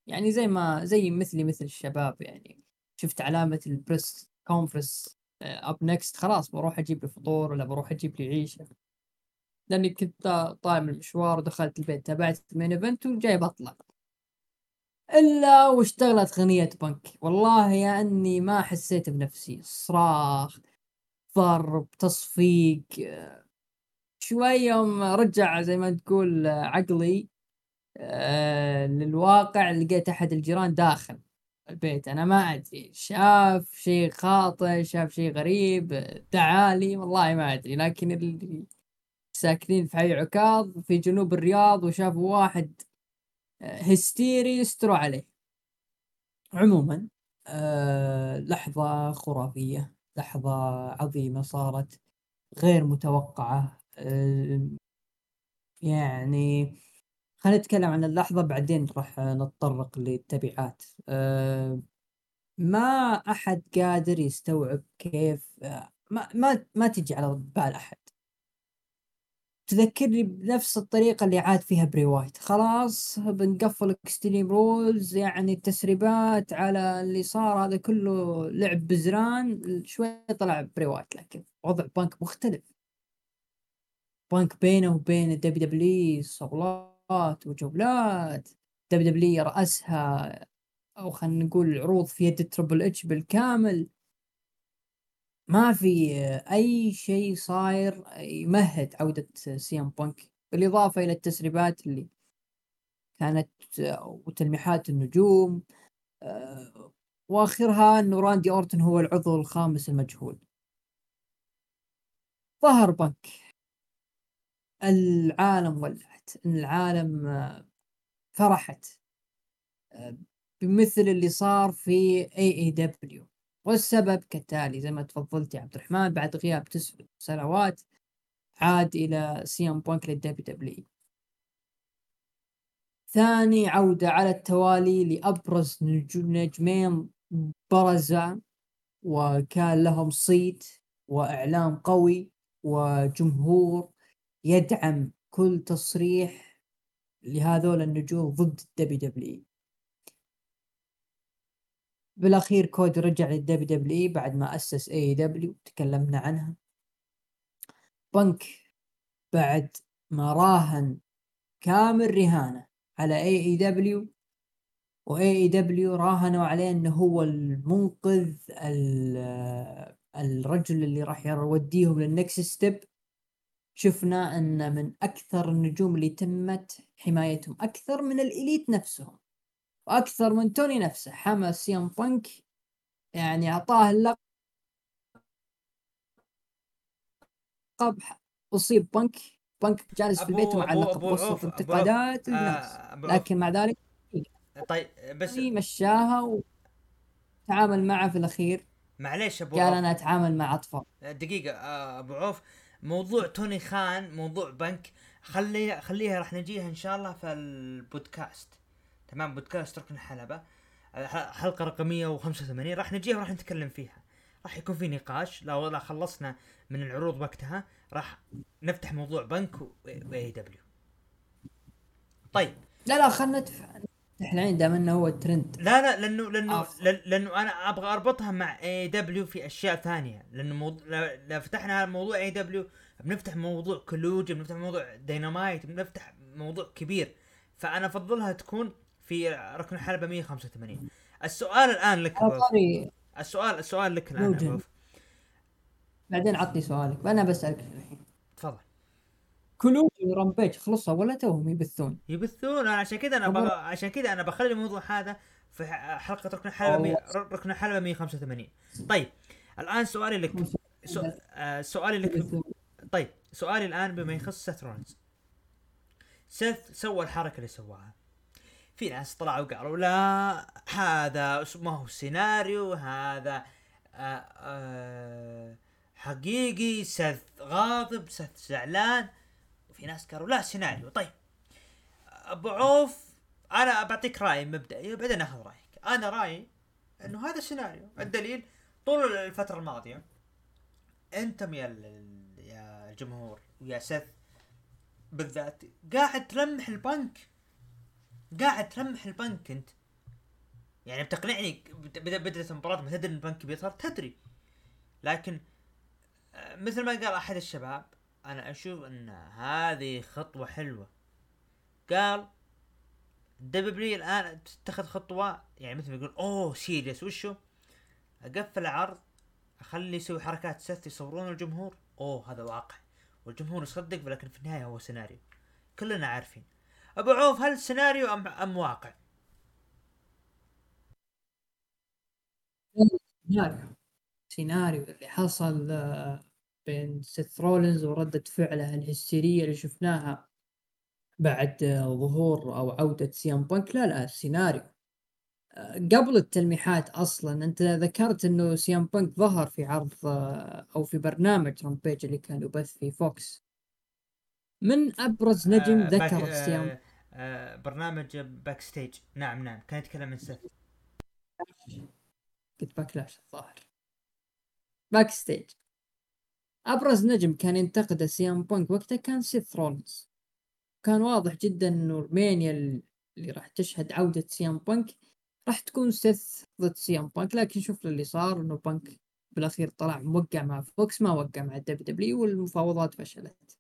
يعني زي ما زي مثلي مثل الشباب يعني. شفت علامة ال press conference up next خلاص بروح أجيب لي فطور ولا بروح أجيب لي عشا. لأني كنت طالع من المشوار ودخلت البيت تابعت ال main event وجاي بطلع. إلا واشتغلت أغنية بنك والله يا أني ما حسيت بنفسي. صراخ ضرب تصفيق شوي يوم رجع زي ما تقول عقلي آه، للواقع لقيت أحد الجيران داخل البيت. أنا ما أدري شاف شيء خاطئ شاف شيء غريب دعالي والله ما أدري. لكن اللي ساكنين في حي عكاظ في جنوب الرياض وشافوا واحد آه، هستيري يستروا عليه. عموما آه لحظة خرافية لحظة عظيمة صارت غير متوقعة. آه يعني خلينا نتكلم عن اللحظة بعدين راح نتطرق للتبعات. ما أحد قادر يستوعب كيف ما ما ما تجي على بال أحد. تذكرني بنفس الطريقة اللي عاد فيها بري وايت. خلاص بنقفل Extreme Rules يعني التسريبات على اللي صار هذا كله لعب بزران شوي طلع بري وايت لكن وضع بانك مختلف. بانك بينه وبين ال WW صولات وجولات. WW رأسها أو خلينا نقول عروض في يد تربل اتش بالكامل. ما في أي شيء صاير يمهد عودة سي إم بانك بالإضافة إلى التسريبات اللي كانت وتلميحات النجوم آه، وآخرها إنه راندي أورتن هو العضو الخامس المجهول. ظهر بنك. العالم ولعت. العالم آه، فرحت آه، بمثل اللي صار في AEW والسبب كالتالي زي ما تفضلت يا عبد الرحمن بعد غياب تسع سنوات عاد إلى سي ام بانك لل WW ثاني عودة على التوالي لأبرز نجمين برزا وكان لهم صيت وإعلام قوي وجمهور يدعم كل تصريح لهذول النجوم ضد ال WW بالأخير كودي رجع لل WW بعد ما أسس AEW تكلمنا عنها. بنك بعد ما راهن كامل رهانه على اي اي دبليو واي اي دبليو راهنوا عليه إنه هو المنقذ ال- الرجل اللي راح يوديهم لل next step شفنا إن من أكثر النجوم اللي تمت حمايتهم أكثر من ال Elite نفسهم. وأكثر من توني نفسه حمى سي ام بانك يعني أعطاه اللقب أصيب بانك بانك جالس في البيت بوسط عوف- أبو انتقادات عوف. للناس آه،. لكن مع ذلك طيب بس يعني مشاها وتعامل معه في الأخير. معليش أبو قال أنا أتعامل مع أطفال. دقيقة آه، أبو عوف موضوع توني خان موضوع بنك. خلي خليها راح نجيها إن شاء الله في البودكاست. تمام؟ بودكاست ركن الحلبة. آه، ح- حلقة رقمية 85 راح نجيها وراح نتكلم فيها. راح يكون في نقاش. لو والله خلصنا من العروض وقتها. راح نفتح موضوع بنك و AEW. طيب. لا لا خلنا ندفع العين دام إنه هو الترند. لا لا لأنه لأنه. لأن- لأنه أنا أبغى أربطها مع AEW في أشياء ثانية. لأنه موضوع لو فتحنا موضوع AEW بنفتح موضوع Collision بنفتح موضوع دينامايت بنفتح موضوع كبير. فأنا أفضلها تكون في ركن الحلبه 185 السؤال الآن لك السؤال السؤال لك الآن. بعدين عطني سؤالك أنا بسألك الحين. تفضل. Collision و Rampage خلصوا ولا توهم يبثون؟ يبثون؟ أنا عشان كذا أنا بغ... عشان كذا أنا بخلي الموضوع هذا في حلقة ركن الحلبه. مي... ركن الحلبه 185 طيب الآن سؤالي لك. سو... آه سؤالي لك. طيب سؤالي الآن بما يخص سيث رولنز سيث سوى الحركة اللي سواها. في ناس طلعوا قالوا لا هذا ما هو سيناريو هذا آه آه حقيقي سيث غاضب سيث زعلان. وفي ناس قالوا لا سيناريو. طيب أبو عوف أنا بعطيك راي مبدئي وبعدين نأخذ رأيك. أنا رأيي إنه هذا سيناريو. الدليل طول الفترة الماضية أنتم يا يا الجمهور ويا سيث بالذات قاعد تلمح لبنك قاعد تلمح لبنك أنت. يعني بتقنعني بد- بدا بدأت المباراة ما تدري إن بنك بيظهر تدري. لكن آه، مثل ما قال أحد الشباب أنا أشوف إن هذه خطوة حلوة. قال WW الآن تتخذ خطوة يعني مثل ما يقول أوه serious وشو؟ أقفل عرض أخلي يسوي حركات سث يصورون الجمهور. أوه هذا واقع والجمهور يصدق ولكن في النهاية هو سيناريو كلنا عارفين. أبو عوف هل سيناريو أم أم واقع؟ سيناريو. سيناريو اللي حصل آه، بين سيث رولينز وردة فعله الهستيرية اللي شفناها بعد آه، ظهور أو عودة سي إم بانك. لا لا سيناريو. آه، قبل التلميحات أصلا أنت ذكرت أنه سي إم بانك ظهر في عرض أو في برنامج Rampage اللي كان يبث في Fox من أبرز نجم آه، ذكر سي إم؟ آه آه برنامج Backstage نعم نعم. كان يتكلم عن سث قلت Backlash الظاهر. Backstage أبرز نجم كان ينتقده سي إم بونك وقتها كان سيث رولنز كان واضح جدا إنه المانيا اللي راح تشهد عودة سي إم بانك راح تكون سيث ضد سي إم بانك. لكن شوف اللي صار إنه بانك بالأخير طلع موقع مع فوكس ما وقع مع الدبليو دبليو والمفاوضات فشلت.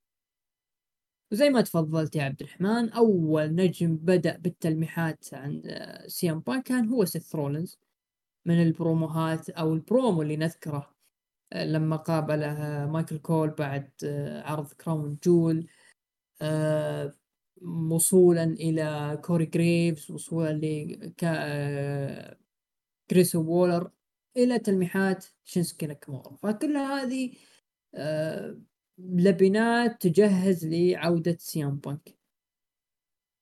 وزي ما تفضلت يا عبد الرحمن أول نجم بدأ بالتلميحات عن آه، سي إم بانك كان هو سيث رولنز من البروموهات أو البرومو اللي نذكره آه، لما قابله مايكل كول بعد آه، عرض كراون جول آه، وصولا إلى كوري جريفز وصولا ل آه، كريس وولر إلى تلميحات شينسكي ناكامورا. فكل هذه آه، لبنات تجهز لعودة سي إم بانك.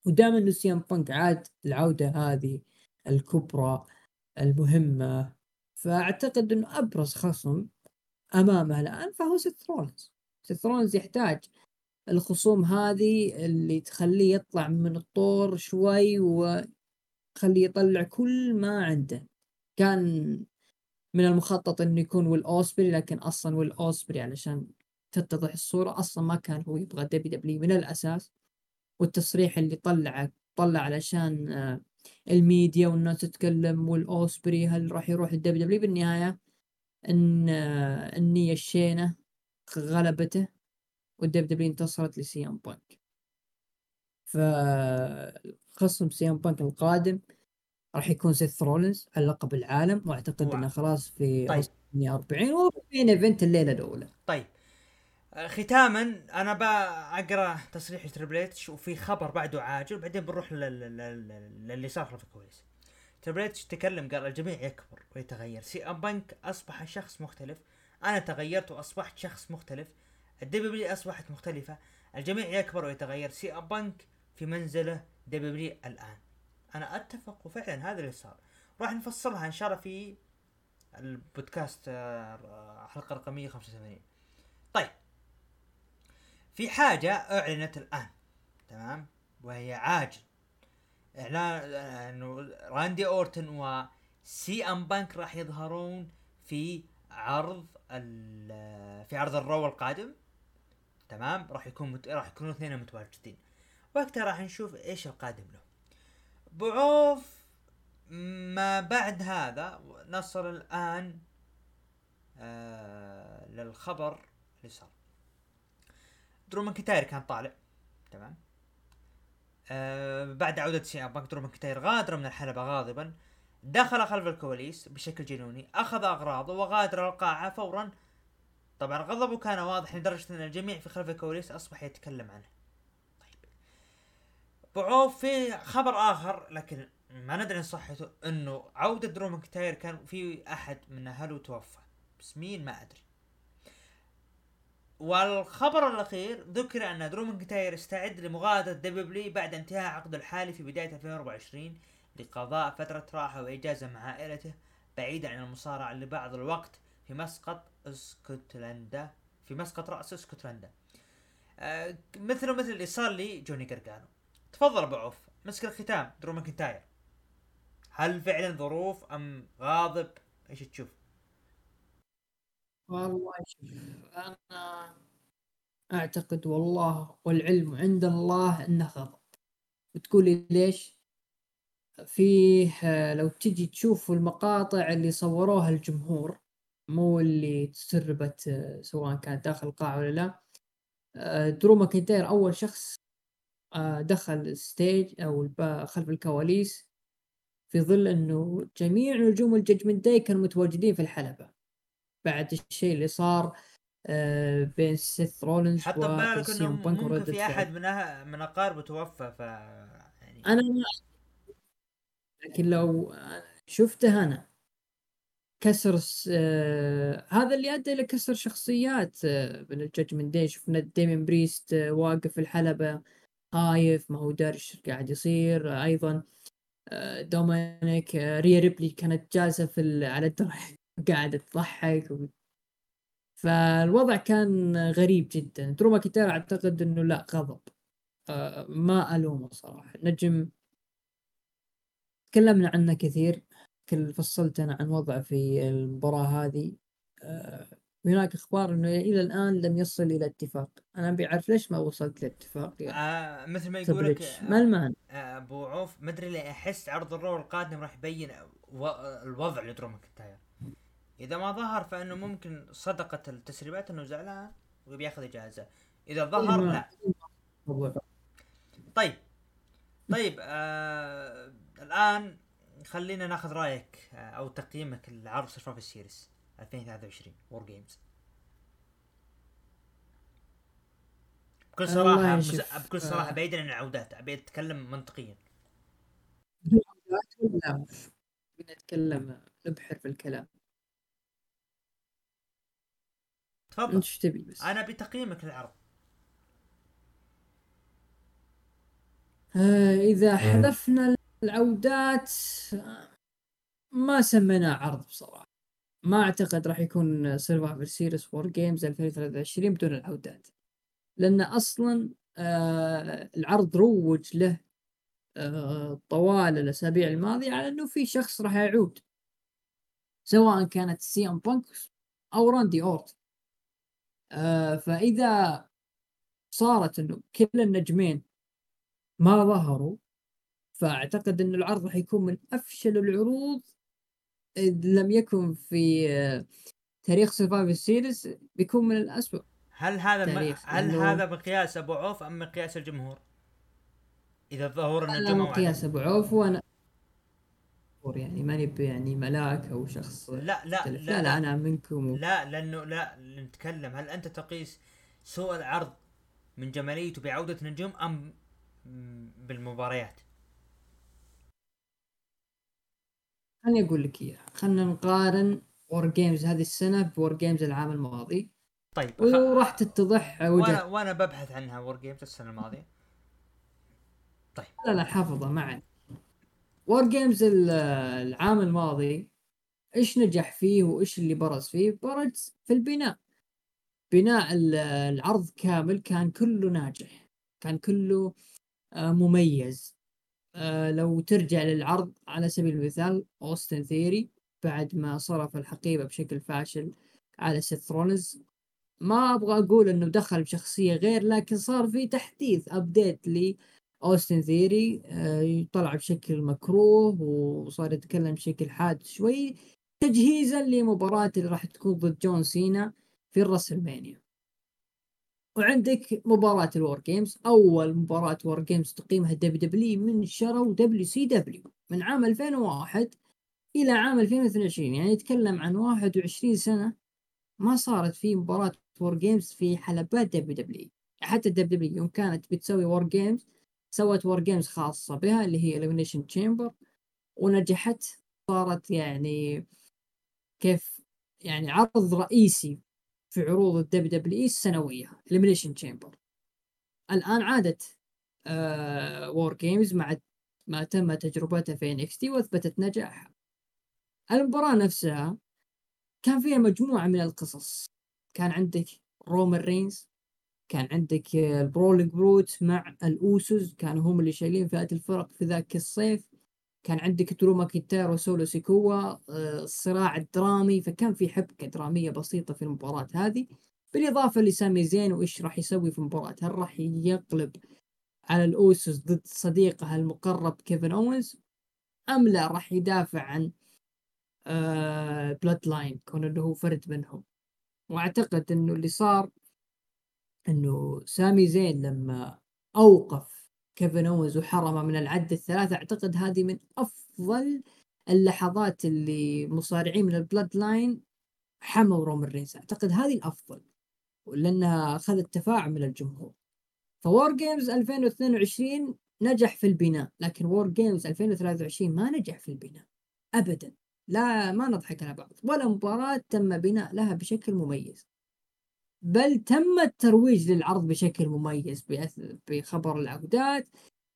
ودام إنه سي إم بانك عاد العودة هذه الكبرى المهمة. فأعتقد إنه أبرز خصم أمامه الآن فهو سيث رولنز سيث رولنز يحتاج الخصوم هذه اللي تخليه يطلع من الطور شوي وخليه يطلع كل ما عنده. كان من المخطط إنه يكون ويل أوسبري لكن أصلا ويل أوسبري علشان تتضح الصورة أصلا ما كان هو يبغى دبليو دبليو من الأساس. والتصريح اللي طلعه طلع علشان آه، الميديا والناس تتكلم والأوسبري هل راح يروح الدبليو دبليو بالنهاية إن آه، النية الشينة غلبته والدبليو دبليو انتصرت لسي إم بانك. فخصم سي إم بانك القادم راح يكون سيث رولينز على لقب العالم. وأعتقد إنه خلاص في طيب. 40 و main event الليلة الأولى. طيب. ختاما أنا بقرا تصريح تريبل اتش وفي خبر بعده عاجل بعدين بنروح لل- لل- لل- للي صار في الكواليس. تريبل اتش تكلم قال الجميع يكبر ويتغير. سي إم بانك أصبح شخص مختلف. أنا تغيرت وأصبحت شخص مختلف. الدبليو أصبحت مختلفة. الجميع يكبر ويتغير. سي إم بانك في منزله دبليو الآن. أنا أتفق وفعلا هذا اللي صار. راح نفصلها إن شاء الله في البودكاست آه، حلقة رقمية 85 طيب. في حاجة أعلنت الآن تمام؟ وهي عاجل. إعلان إنه راندي أورتن وسي إم بانك راح يظهرون في عرض في عرض الرو القادم تمام؟ راح يكون مت... راح يكونوا اثنين متواجدين. وقتها راح نشوف إيش القادم له بعوف ما بعد هذا نصل الآن آه للخبر اللي صار. درو ماكنتاير كان طالع. تمام. آه بعد عودة بانك درو ماكنتاير غادر من الحلبة غاضبا. دخل خلف الكواليس بشكل جنوني أخذ أغراضه وغادر القاعة فورا. طبعا غضبه كان واضح لدرجة أن الجميع في خلف الكواليس أصبح يتكلم عنه. طيب. بعوف في خبر آخر لكن ما ندري صحته إنه عودة درو ماكنتاير كان في أحد من أهله توفى. بس مين؟ ما أدري. والخبر الأخير ذكر أن درو ماكنتاير استعد لمغادرة دبليو بعد انتهاء عقده الحالي في بداية 2024 لقضاء فترة راحة واجازة مع عائلته بعيدا عن المصارعة لبعض الوقت في مسقط إسكتلندا في مسقط رأس إسكتلندا. آه مثله مثل اللي صار لي جوني قرقانو تفضل أبو عوف مسك الختام درو ماكنتاير هل فعلا ظروف أم غاضب؟ إيش تشوف؟ والله شوف أنا أعتقد والله والعلم عند الله إنه غضب بتقولي ليش؟ فيه آه، لو تجي تشوف المقاطع اللي صوروها الجمهور مو اللي تسربت آه، سواء كانت داخل القاعة ولا لا آه، درو ماكنتاير أول شخص دخل ال stage الب- خلف الكواليس في ظل إنه جميع نجوم الججمنت داي كانوا متواجدين في الحلبة. بعد الشيء اللي صار آه، بين سيث رولينز حط ببالك وسي إنه ممكن في. أحد من أه من أقاربه توفى ف يعني أنا ما لكن لو شفته أنا كسر س- آه هذا اللي أدى إلى كسر شخصيات آه من الججمنت داي شفنا ديمين بريست آه واقف في الحلبة خايف ما هو داري إيش قاعد يصير آه أيضا آه دومينيك آه ريا ريبلي كانت جالسة في ال- على الدرع قاعدة تضحك و... فالوضع كان غريب جدا. درو ماكنتاير أعتقد إنه لا غضب. آه ما ألومه صراحة. نجم تكلمنا عنه كثير. كل فصلت أنا عن وضعه في المباراة هذه. آه هناك أخبار إنه إلى الآن لم يصل إلى اتفاق. أنا أبي أعرف ليش ما وصلت لاتفاق يا آه مثل ما يقولك اتش ما المعنى آه، أبو عوف ما أدري أحس عرض الرو القادم راح يبين. الوضع لدرو ماكنتاير إذا ما ظهر فإنه ممكن صدقت التسريبات إنه زعلان وبياخذ إجازة. إذا ظهر لا. طيب. طيب آه الآن خلينا ناخذ رأيك آه أو تقييمك لعرض سرفايفر سيريس 2023 وور جيمز بكل صراحة بكل صراحة آه. بعيدا عن العودات أبي أتكلم منطقيا. نتكلم نبحر في الكلام. تفضل. انت إيش تبي بس؟ أنا بتقييمك للعرض. آه إذا حذفنا العودات ما سميناه عرض بصراحة. ما أعتقد راح يكون سرفايفر سيريس وور جيمز 2023 بدون العودات. لأن أصلا آه العرض روج له آه طوال الأسابيع الماضية على إنه في شخص راح يعود. سواء كانت سي إم بانك أو راندي أورتن فإذا صارت إنه كل النجمين ما ظهروا فأعتقد ان العرض راح يكون من أفشل العروض لم يكن في آه، تاريخ Survivor Series بيكون من الأسوأ هل هذا م... تاريخ، هل لأنه- هذا مقياس أبو عوف أم مقياس الجمهور؟ إذا ظهور أنا النجوم مقياس. أبو عوف وأنا يعني ماني يعني ملاك أو شخص لا لا. لا لا, لا أنا منكم و... لا لأنه لا نتكلم. هل أنت تقيس سوء العرض من جماليته بعوده نجوم أم بالمباريات؟ خليني أقول لك إياها. خلينا نقارن WarGames هذه السنة ب WarGames العام الماضي. طيب وراح تتضح وأنا وجهه وأنا ببحث عنها WarGames السنة الماضية. لا لا حافظه معا WarGames ال- العام الماضي إيش نجح فيه وإيش اللي برز فيه؟ برز في البناء. بناء ال- العرض كامل كان كله ناجح كان كله آه، مميز. آه، لو ترجع للعرض على سبيل المثال اوستن ثيري بعد ما صرف الحقيبة بشكل فاشل على سيث رولز ما أبغى أقول إنه دخل بشخصية غير لكن صار في تحديث update أوستن ثيري آه، طلع بشكل مكروه وصار يتكلم بشكل حاد شوي تجهيزا لمباراة اللي راح تكون ضد جون سينا في ال WrestleMania. وعندك مباراة الور جيمز أول مباراة وور جيمز تقيمها دبليو دبليو من شروا دبليو سي دبليو من عام 2001 إلى عام 2022 يعني يتكلم عن 21 سنة ما صارت في مباراة وور جيمز في حلبات دبليو دبليو. حتى WWE يوم كانت بتسوي WarGames سوت WarGames خاصة بها اللي هي Elimination Chamber ونجحت. صارت يعني كيف؟ يعني عرض رئيسي في عروض ال WWE السنوية Elimination Chamber الآن عادت آه WarGames مع ما تم تجربتها في NXT وأثبتت نجاحها المباراة نفسها كان فيها مجموعة من القصص. كان عندك رومان رينز كان عندك ال Brawling Brutes مع الأوسوس كانوا هم اللي شايلين فئة الفرق في ذاك الصيف. كان عندك درو ماكينتاير وسولو سيكوا آه، الصراع الدرامي فكان في حبكة درامية بسيطة في المباراة هذه. بالإضافة لسامي زين وإيش راح يسوي في المباراة؟ هل راح يقلب على الأوسوس ضد صديقه المقرب كيفن أوينز أم لا راح يدافع عن Bloodline كون إنه هو فرد منهم؟ وأعتقد إنه اللي صار إنه سامي زين لما أوقف كيفن أوينز وحرمه من العد الثلاثة أعتقد هذه من أفضل اللحظات اللي مصارعين من ال Bloodline حموا رومان رينز. أعتقد هذه الأفضل لأنها أخذت تفاعل من الجمهور. ف WarGames 2022 نجح في البناء لكن WarGames 2023 ما نجح في البناء ابدا. لا ما نضحك على بعض. ولا مباراة تم بناء لها بشكل مميز. بل تم الترويج للعرض بشكل مميز بخبر العودات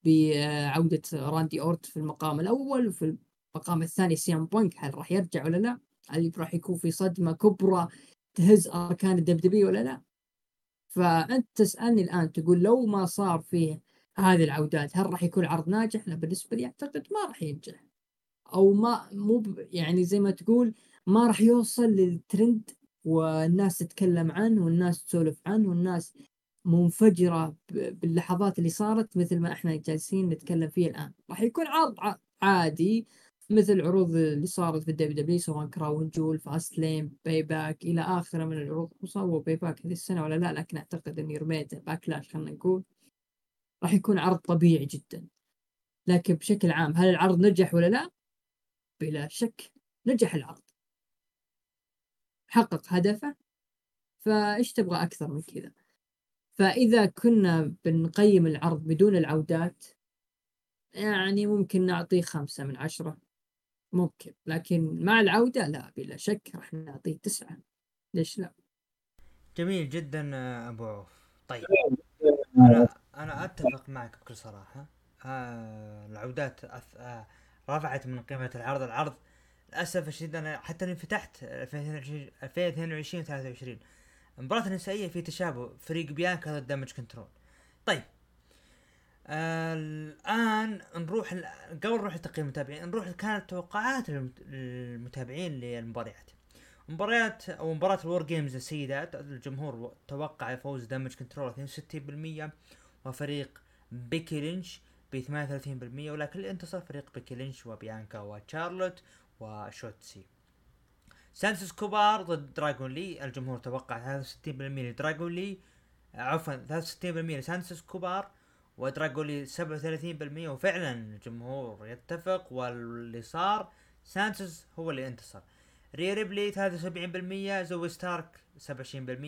بعودة راندي أورتن في المقام الأول وفي المقام الثاني سي ام بونك هل راح يرجع ولا لا؟ هل راح يكون في صدمة كبرى تهز أركان ال WWE ولا لا؟ فأنت تسألني الآن تقول لو ما صار فيه هذه العودات هل راح يكون عرض ناجح؟ لا بالنسبة لي أعتقد ما راح ينجح أو ما مو يعني زي ما تقول ما راح يوصل للترند والناس تتكلم عنه والناس تسولف عنه والناس منفجرة باللحظات اللي صارت مثل ما إحنا جالسين نتكلم فيه الآن. راح يكون عرض عادي مثل العروض اللي صارت في ال WWE سواء Crown Jewel Fastlane Payback إلى اخره من العروض وصاروا Payback هذه السنة ولا لا لكن أعتقد اني رميت Backlash خلينا نقول راح يكون عرض طبيعي جدا. لكن بشكل عام هل العرض نجح ولا لا؟ بلا شك نجح العرض. حقق هدفه فايش تبغى أكثر من كذا؟ فإذا كنا بنقيم العرض بدون العودات يعني ممكن نعطيه خمسة من عشرة ممكن لكن مع العودة لا بلا شك راح نعطيه تسعة. ليش لا؟ جميل جدا أبو عوف. طيب. أنا أنا أتفق معك بكل صراحة. آه العودات أث... آه رفعت من قيمة العرض العرض للأسف الشديد أنا حتى اني فتحت 2022 2022 23 المباراة النسائية في تشابه فريق بيانكا ضد Damage CTRL. طيب. آه الآن نروح قبل نروح لتقييم المتابعين نروح كانت توقعات المتابعين للمباريات. مباريات أو مباراة ال WarGames السيدات الجمهور توقع فوز Damage CTRL 62% وفريق بيكي لينش ب 38% ولكن اللي انتصر فريق بيكي لينش وبيانكا وتشارلوت وشوتسي. سانتوس اسكوبار ضد دراجون لي الجمهور توقع 63% لدراجون لي عفوا 63% لسانتوس اسكوبار ودراجون لي 37% وفعلا الجمهور يتفق واللي صار سانتوس هو اللي انتصر. ريا ريبلي 73% زوي ستارك 27%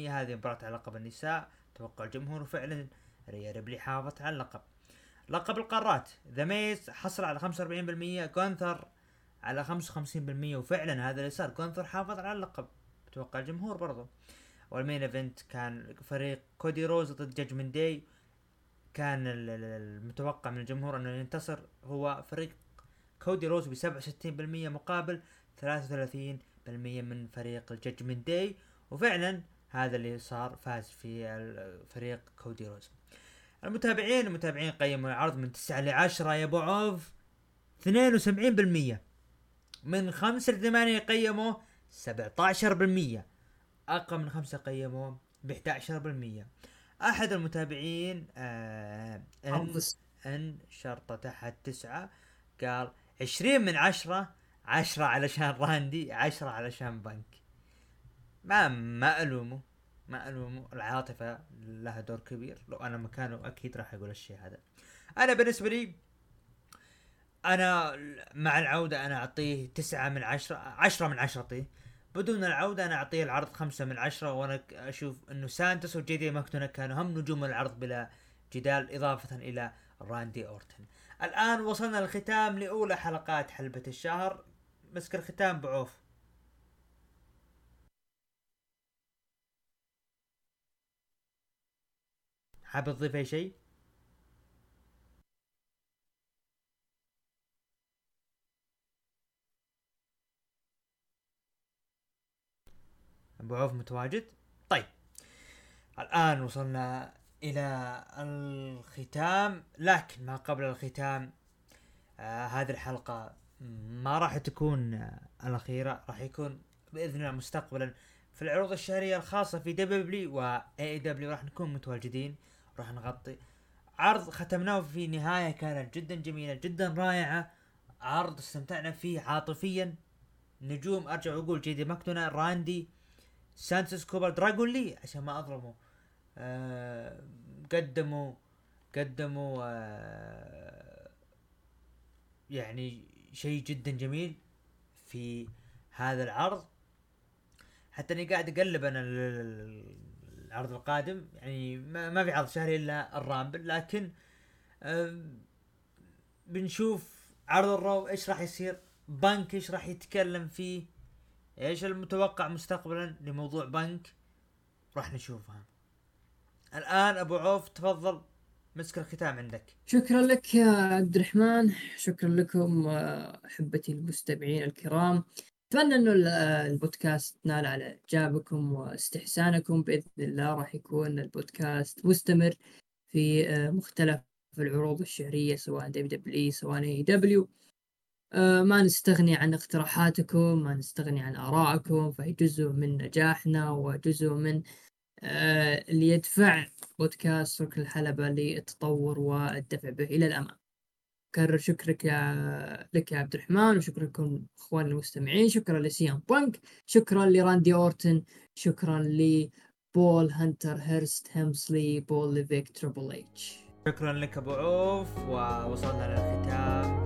هذه مباراة على لقب النساء توقع الجمهور وفعلا ريا ريبلي حافظت على اللقب. لقب القارات ذا ميز حصل على 45% جونثر على 55% وفعلا هذا اللي صار. جونثر حافظ على اللقب أتوقع الجمهور برضه وال main event كان فريق كودي روز ضد Judgment Day كان المتوقع من الجمهور إنه ينتصر. هو فريق كودي روز ب 67% مقابل 33% من فريق ال Judgment Day وفعلا هذا اللي صار فاز في فريق كودي رودز. المتابعين المتابعين قيموا العرض من 9 ل 10 يا أبو عوف. 72% من 5 ل 8 قيموا 17% أقل من 5 قيموا ب 11% أحد المتابعين آه إن شرطة تحت تسعة قال عشرين من عشرة عشرة علشان راندي عشرة علشان بنك. ما ما الومه ما الومه العاطفة لها دور كبير. لو أنا مكانه أكيد راح أقول الشيء هذا. أنا بالنسبة لي أنا مع العودة أنا أعطيه تسعة من عشرة عشرة من عشرة أعطيه. بدون العودة أنا أعطيه العرض خمسة من عشرة وأنا ك- أشوف إنه سانتوس وجي دي ماكدونالد كانوا هم نجوم العرض بلا جدال إضافة إلى راندي أورتن. الآن وصلنا للختام لأولى حلقات حلبة الشهر. مسك الختام بعوف. حابب تضيف أي شيء؟ أبو عوف متواجد؟ طيب. الآن وصلنا إلى الختام لكن ما قبل الختام آه هذه الحلقة ما راح تكون آه الأخيرة راح يكون بإذن الله مستقبلا في العروض الشهرية الخاصة في دبليو و اي دبليو راح نكون متواجدين راح نغطي عرض ختمناه في نهاية كانت جدا جميلة جدا رائعة. عرض استمتعنا فيه عاطفيا. نجوم أرجع وأقول جي دي ماكدونا راندي سانتوس إسكوبار دراجون لي عشان ما اظلمه آه قدموا قدموا آه يعني شيء جدا جميل في هذا العرض. حتى أني قاعد أقلب أنا ال- ال- العرض القادم يعني ما, في عرض شهري إلا ال Rumble لكن بنشوف عرض الرو إيش راح يصير بنك إيش راح يتكلم فيه. إيش المتوقع مستقبلا لموضوع بنك؟ راح نشوفها. الآن أبو عوف تفضل. مسك الختام عندك. شكرا لك يا عبد الرحمن. شكرا لكم آه، أحبتي المستمعين الكرام. أتمنى إنه آه، البودكاست نال على إعجابكم واستحسانكم. بإذن الله راح يكون البودكاست مستمر في آه، مختلف العروض الشهرية سواء دبليو دبليو سواء إي دبليو. ما نستغني عن اقتراحاتكم ما نستغني عن آرائكم فهي جزء من نجاحنا وجزء من آه، اللي يدفع بودكاست ركن الحلبة للتطور والدفع به إلى الأمام. أكرر شكري لك يا عبد الرحمن وشكرا لكم أخواني المستمعين. شكرا لسي إم بانك شكرا لراندي أورتن شكرا لبول هانتر هيرست هيلمزلي بول ليفيك تريبل إتش. شكرا لك أبو عوف ووصلنا للختام.